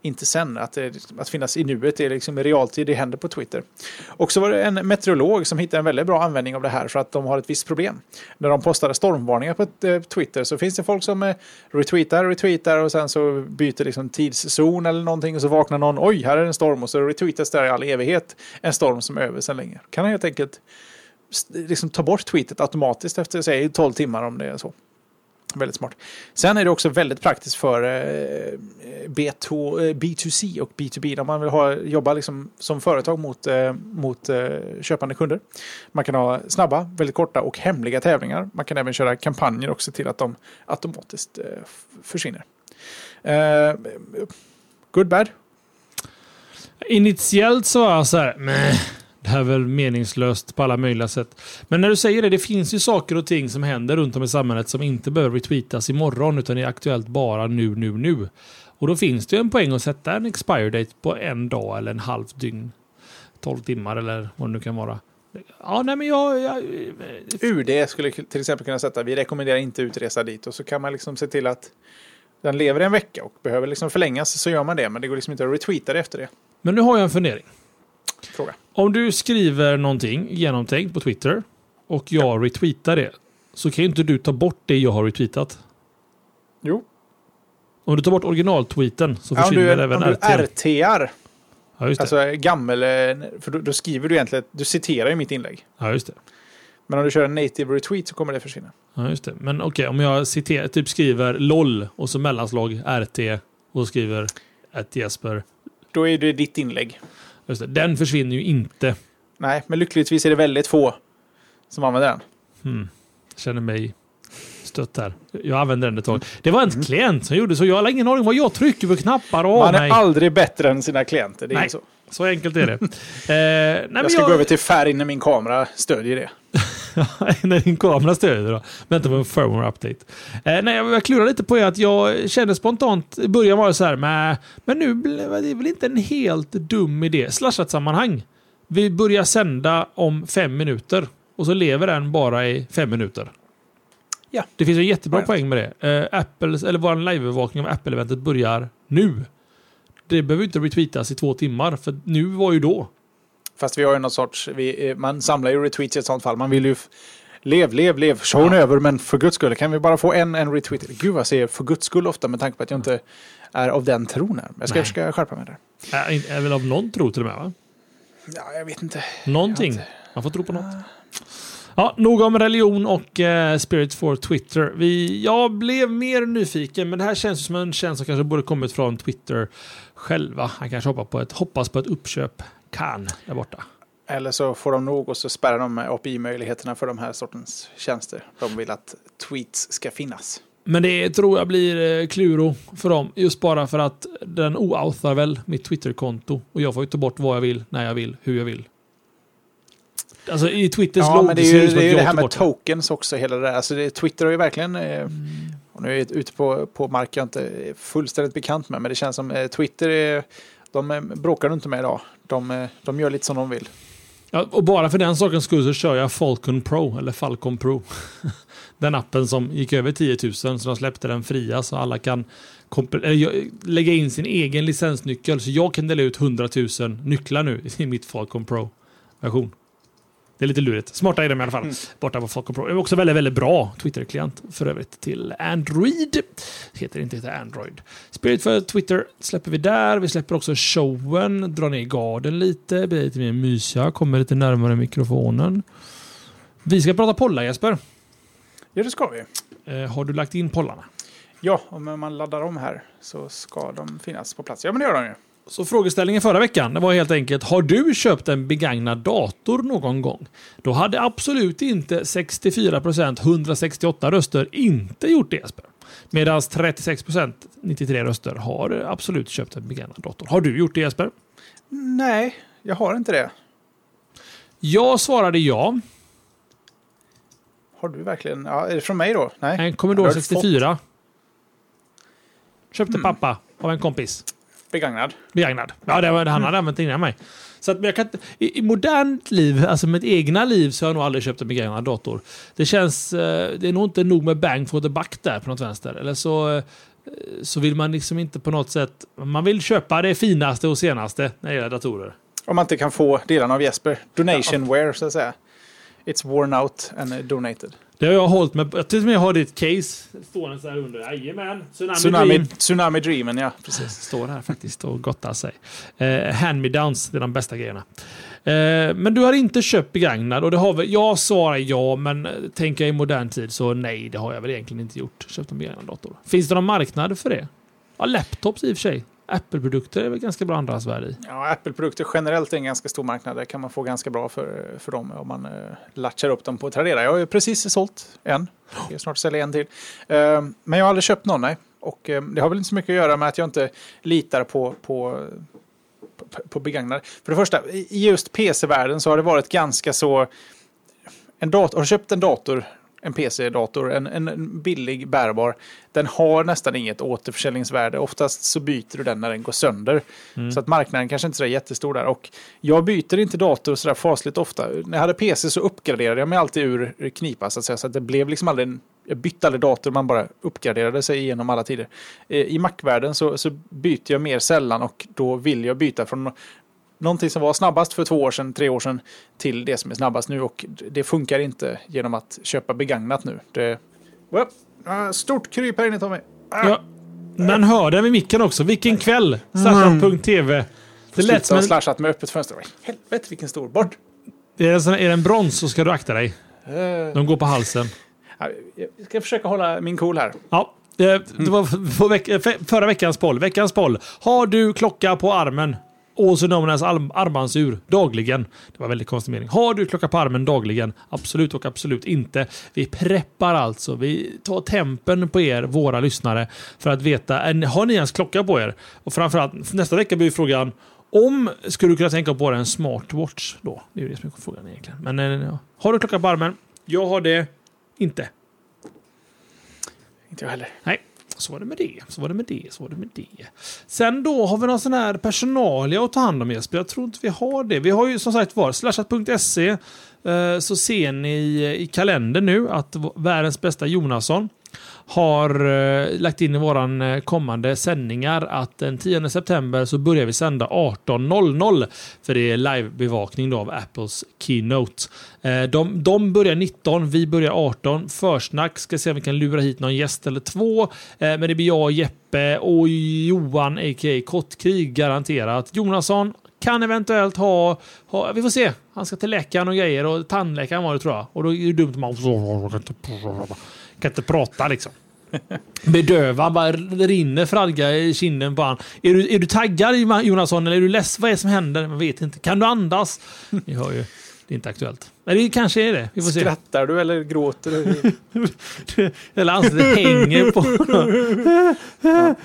inte sen. Att, att finnas i nuet är liksom i realtid, det händer på Twitter. Och så var det en meteorolog som hittade en väldigt bra användning av det här för att de har ett visst problem. När de postade stormvarningar på eh, Twitter så finns det folk som eh, retweetar, retweetar och sen så byter liksom tidszon eller någonting och så vaknar någon, oj, här är en storm och så retweetas där i all evighet en storm som är över sedan länge. Kan helt enkelt liksom ta bort tweetet automatiskt efter, säg 12 timmar om det är så. Väldigt smart. Sen är det också väldigt praktiskt för eh, B2, B2C eh, och B2B. Om man vill ha, jobba liksom som företag mot, eh, mot köpande kunder. Man kan ha snabba, väldigt korta och hemliga tävlingar. Man kan även köra kampanjer och se till att de automatiskt försvinner. Good, bad? Initiellt så var jag så här, Mäh. Det här är väl meningslöst på alla möjliga sätt. Men när du säger det, det finns ju saker och ting som händer runt om i samhället som inte behöver retweetas imorgon utan är aktuellt bara nu, nu, nu. Och då finns det ju en poäng att sätta en expire date på en dag eller en halv dygn. 12 timmar eller vad det nu kan vara. Ja, nej men jag, jag... UD skulle till exempel kunna sätta, vi rekommenderar inte utresa dit och så kan man liksom se till att den lever en vecka och behöver liksom förlängas så gör man det. Men det går liksom inte att retweeta det efter det. Men nu har jag en fundering. Fråga. Om du skriver någonting genomtänkt på Twitter och jag ja. retweetar det så kan ju inte du ta bort det jag har retweetat. Jo. Om du tar bort originaltweeten så försvinner ja, du, även om RT. Om du RTar. Ja, just det. Alltså gammel, eh, för då, då, skriver du egentligen, du citerar ju mitt inlägg. Ja, just det. Men om du kör en native retweet så kommer det försvinna. Ja, just det. Men okej, okay, om jag citerar, typ skriver LOL och så mellanslag RT och skriver ett Jesper. Då är det ditt inlägg. Just det, den försvinner ju inte. Nej, men lyckligtvis är det väldigt få som använder den. Hmm. Jag känner mig stött här. Jag använde den ett tag. Det var en mm. klient som gjorde så. Jag har ingen aning vad jag trycker för knappar och Man är mig. aldrig bättre än sina klienter. Det är nej, så. så enkelt är det. eh, nej, jag ska jag... gå över till färg när min kamera stödjer det. när din kamera stödjer då. Vänta på en firmware update. Eh, nej, jag klurar lite på att jag kände spontant i början var det så här, men, men nu blev det väl inte en helt dum idé. Slashat-sammanhang. Vi börjar sända om fem minuter och så lever den bara i fem minuter. Ja. Det finns en jättebra ja. poäng med det. Uh, Apples, eller vår live-övervakning av Apple-eventet börjar nu. Det behöver inte retweetas i två timmar, för nu var ju då. Fast vi har ju något sorts, vi, eh, man samlar ju retweets i ett sånt fall. Man vill ju Lev, lev, lev. Showen ja. över, men för guds skull, kan vi bara få en, en retweet? Gud vad jag säger för guds skull ofta med tanke på att jag inte är av den tron här. Jag ska Nej. försöka skärpa mig där. Är, är väl av någon tro till och med va? Ja, jag vet inte. Någonting. Inte... Man får tro på något. Ja, nog om religion och eh, Spirit for Twitter. Vi, jag blev mer nyfiken, men det här känns som en tjänst som kanske borde kommit från Twitter själva. Han kanske hoppas på ett, hoppas på ett uppköp. Kan där borta. Eller så får de nog och så spärrar de API-möjligheterna för de här sortens tjänster. De vill att tweets ska finnas. Men det tror jag blir eh, kluro för dem. Just bara för att den oauthar väl mitt Twitter-konto. Och jag får ju ta bort vad jag vill, när jag vill, hur jag vill. Alltså i Twitters ja, log men det är ju det, är det här med tokens också. Hela det där. Alltså det, Twitter har ju verkligen... Eh, mm. Och nu är jag ute på, på mark jag inte är fullständigt bekant med. Men det känns som eh, Twitter är... De eh, bråkar du inte med idag. De, eh, de gör lite som de vill. Ja, och bara för den sakens skull så kör jag Falcon Pro, eller Falcon Pro. den appen som gick över 10 000, så de släppte den fria så alla kan eh, lägga in sin egen licensnyckel. Så jag kan dela ut 100 000 nycklar nu i mitt Falcon Pro-version. Det är lite lurigt. Smarta är de i alla fall. Mm. Borta på Falcon Pro. Det är också väldigt, väldigt bra Twitter-klient för övrigt till Android. Heter inte heter Android. Spirit för Twitter släpper vi där. Vi släpper också showen. Drar ner garden lite. Blir lite mer mysiga. Kommer lite närmare mikrofonen. Vi ska prata pollar Jesper. Ja, det ska vi. Eh, har du lagt in pollarna? Ja, om man laddar om här så ska de finnas på plats. Ja, men det gör de ju. Så frågeställningen förra veckan var helt enkelt, har du köpt en begagnad dator någon gång? Då hade absolut inte 64% 168 röster inte gjort det Jesper. Medan 36% 93 röster har absolut köpt en begagnad dator. Har du gjort det Jesper? Nej, jag har inte det. Jag svarade ja. Har du verkligen? Ja, är det från mig då? Nej. En Commodore 64. Köpte mm. pappa av en kompis. Begagnad. Begagnad. Ja, det var, han hade mm. använt innan mig. Så att, jag kan, i, I modernt liv, alltså mitt egna liv, så har jag nog aldrig köpt en begagnad dator. Det känns... Eh, det är nog inte nog med bang for the buck där på något vänster. Eller så... Eh, så vill man liksom inte på något sätt... Man vill köpa det finaste och senaste när det gäller datorer. Om man inte kan få delarna av Jesper. Donationware, så att säga. It's worn out and donated. Det har jag hållit med. Jag till och med har ditt case stående så här under. Jajamän. Tsunami, Tsunami, Dream. Tsunami Dreamen, ja. Precis. Står här faktiskt och gottar sig. Eh, Hand-me-downs, det är de bästa grejerna. Eh, men du har inte köpt begagnad och det har väl, jag svarar ja, men eh, tänker jag i modern tid så nej, det har jag väl egentligen inte gjort. Köpt en begagnad dator. Finns det någon marknad för det? Ja, laptops i och för sig. Apple-produkter är väl ganska bra andrahandsvärde i. Ja, Apple-produkter generellt är en ganska stor marknad. Där kan man få ganska bra för, för dem om man eh, latchar upp dem på Tradera. Jag har ju precis sålt en. Jag ska snart sälja en till. Eh, men jag har aldrig köpt någon, nej. Och eh, det har väl inte så mycket att göra med att jag inte litar på, på, på, på begagnade. För det första, i just PC-världen så har det varit ganska så... En dator, har du köpt en dator en PC-dator, en, en billig bärbar, den har nästan inget återförsäljningsvärde. Oftast så byter du den när den går sönder. Mm. Så att marknaden kanske inte är jättestor där. Och jag byter inte dator så där fasligt ofta. När jag hade PC så uppgraderade jag mig alltid ur knipa så att säga. Så att det blev liksom aldrig en, jag bytte aldrig dator, man bara uppgraderade sig genom alla tider. Eh, I Mac-världen så, så byter jag mer sällan och då vill jag byta från någonting som var snabbast för två år sedan, tre år sedan, till det som är snabbast nu. Och det funkar inte genom att köpa begagnat nu. Det... Well, stort kryp här inne Tommy. Ah. Ja, men hör den vid micken också. Vilken kväll! Slashat.tv. Mm. Det lät som en... slashat med öppet fönster. Helvete vilken stor. Bort! Är det, är det en brons så ska du akta dig. Uh... De går på halsen. Jag ska försöka hålla min cool här. Ja. Det var förra veckans poll. Veckans poll. Har du klocka på armen? Och så Nomenas armbandsur dagligen. Det var väldigt konstig mening. Har du klocka på armen dagligen? Absolut och absolut inte. Vi preppar alltså. Vi tar tempen på er, våra lyssnare, för att veta. Har ni ens klocka på er? Och framförallt nästa vecka blir frågan om skulle du kunna tänka på en smartwatch då? Det är det som är frågan egentligen. Men ja. Eh, har du klocka på armen? Jag har det inte. Inte jag heller. Nej. Så var det med det, så var det med det, så var det med det. Sen då har vi någon sån här personalia att ta hand om Jesper. Jag tror inte vi har det. Vi har ju som sagt var slashat.se eh, så ser ni i kalendern nu att världens bästa Jonasson har eh, lagt in i våran eh, kommande sändningar att den 10 september så börjar vi sända 18.00 för det är livebevakning av Apples Keynote. Eh, de, de börjar 19, vi börjar 18. Försnack ska se om vi kan lura hit någon gäst eller två. Eh, men det blir jag, Jeppe och Johan, a.k.a. Kottkrig, garanterat. Jonasson kan eventuellt ha, ha, vi får se. Han ska till läkaren och grejer och tandläkaren var det tror jag. Och då är det dumt om man kan inte prata liksom. Bedövad, bara rinner fradga i kinden på han. Är du, är du taggad Jonasson eller är du less? Vad är det som händer? Man vet inte. Kan du andas? Ni hör ju. Det är inte aktuellt. Men det kanske är det. Vi får Skrattar se. du eller gråter du? eller ansiktet hänger på... ja.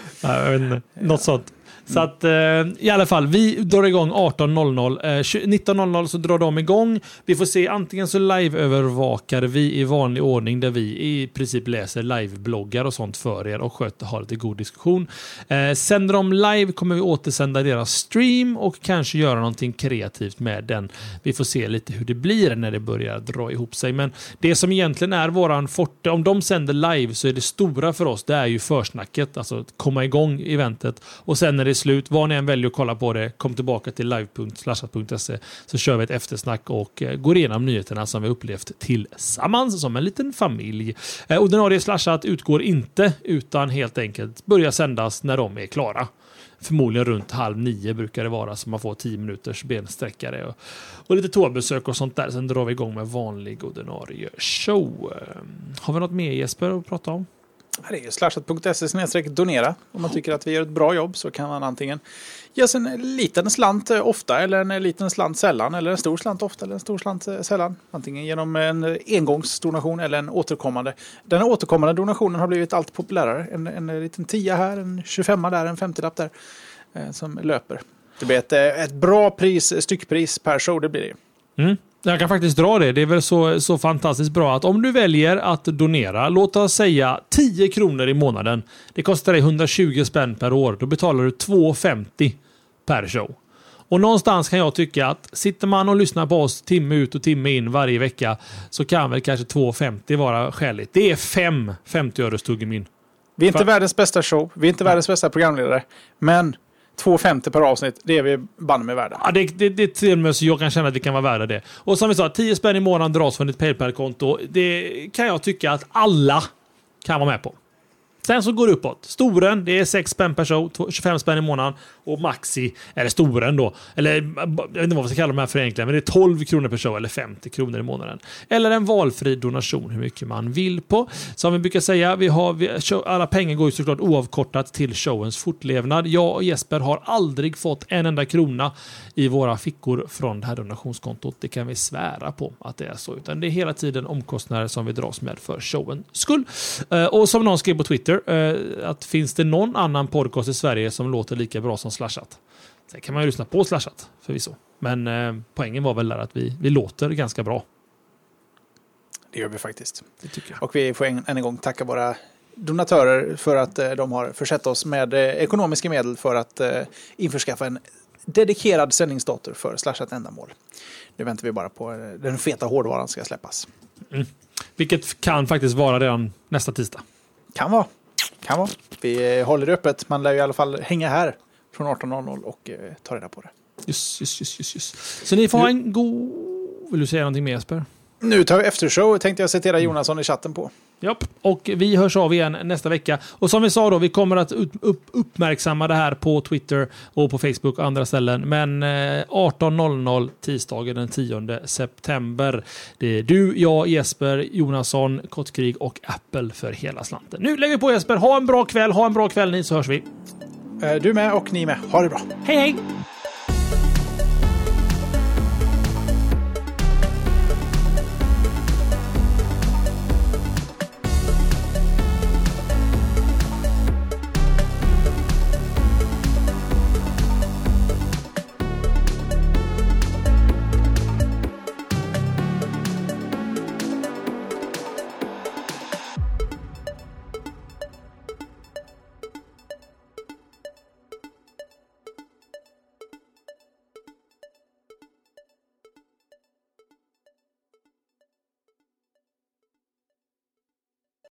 jag vet inte. Något sånt. Mm. Så att eh, i alla fall, vi drar igång 18.00. Eh, 19.00 så drar de igång. Vi får se, antingen så live-övervakar vi i vanlig ordning där vi i princip läser live-bloggar och sånt för er och sköter, har lite god diskussion. Eh, sänder de live kommer vi återsända deras stream och kanske göra någonting kreativt med den. Vi får se lite hur det blir när det börjar dra ihop sig. Men det som egentligen är våran forte, om de sänder live så är det stora för oss, det är ju försnacket, alltså komma igång eventet och sen när det slut. Vad ni än väljer att kolla på det, kom tillbaka till live.slashat.se så kör vi ett eftersnack och eh, går igenom nyheterna som vi upplevt tillsammans som en liten familj. Eh, ordinarie slashat utgår inte utan helt enkelt börjar sändas när de är klara. Förmodligen runt halv nio brukar det vara så man får tio minuters bensträckare och, och lite toabesök och sånt där. Sen drar vi igång med vanlig ordinarie show. Eh, har vi något mer Jesper att prata om? Det är slashat.se donera. Om man tycker att vi gör ett bra jobb så kan man antingen ge oss en liten slant eh, ofta eller en liten slant sällan eller en stor slant ofta eller en stor slant eh, sällan. Antingen genom en engångsdonation eller en återkommande. Den återkommande donationen har blivit allt populärare. En, en liten tia här, en 25 där, en 50-lapp där eh, som löper. Det blir ett, eh, ett bra pris, styckpris per show, det blir det. Mm. Jag kan faktiskt dra det. Det är väl så, så fantastiskt bra att om du väljer att donera, låt oss säga 10 kronor i månaden. Det kostar dig 120 spänn per år. Då betalar du 2,50 per show. Och någonstans kan jag tycka att sitter man och lyssnar på oss timme ut och timme in varje vecka så kan väl kanske 2,50 vara skäligt. Det är fem 50 öres tuggummin. Vi är inte För- världens bästa show, vi är inte världens bästa programledare, men 2,50 per avsnitt, det är vi banne med värda. Ja, det, det, det är till och med så jag kan känna att vi kan vara värda det. Och som vi sa, 10 spänn i månaden dras från ditt Paypal-konto. Det kan jag tycka att alla kan vara med på. Sen så går det uppåt. Storen, det är 6 spänn per show, 25 spänn i månaden. Och Maxi, eller Storen då, eller jag vet inte vad vi ska kalla de här för egentligen, men det är 12 kronor per show eller 50 kronor i månaden. Eller en valfri donation, hur mycket man vill på. Som vi brukar säga, vi har, vi, alla pengar går ju såklart oavkortat till showens fortlevnad. Jag och Jesper har aldrig fått en enda krona i våra fickor från det här donationskontot. Det kan vi svära på att det är så. Utan det är hela tiden omkostnader som vi dras med för showens skull. Eh, och som någon skrev på Twitter, eh, att finns det någon annan podcast i Sverige som låter lika bra som Slashat? Sen kan man ju lyssna på Slashat förvisso. Men eh, poängen var väl där att vi, vi låter ganska bra. Det gör vi faktiskt. Det tycker jag. Och vi får än en gång tacka våra donatörer för att eh, de har försett oss med eh, ekonomiska medel för att eh, införskaffa en dedikerad sändningsdator för slashat ändamål. Nu väntar vi bara på den feta hårdvaran ska släppas. Vilket kan faktiskt vara redan nästa tisdag. Kan vara. Kan vara. Vi eh, håller det öppet. Man lär ju i alla fall hänga här från 18.00 och eh, ta reda på det. Just, just, just, just, just. Så ni får ha en god... Vill du säga någonting mer Jesper? Nu tar vi eftershow, tänkte jag citera Jonasson i chatten på. Japp, och vi hörs av igen nästa vecka. Och som vi sa då, vi kommer att upp, upp, uppmärksamma det här på Twitter och på Facebook och andra ställen. Men eh, 18.00 tisdagen den 10 september. Det är du, jag, Jesper, Jonasson, Kottkrig och Apple för hela slanten. Nu lägger vi på Jesper. Ha en bra kväll, ha en bra kväll ni så hörs vi. Eh, Du med och ni med. Ha det bra. Hej hej!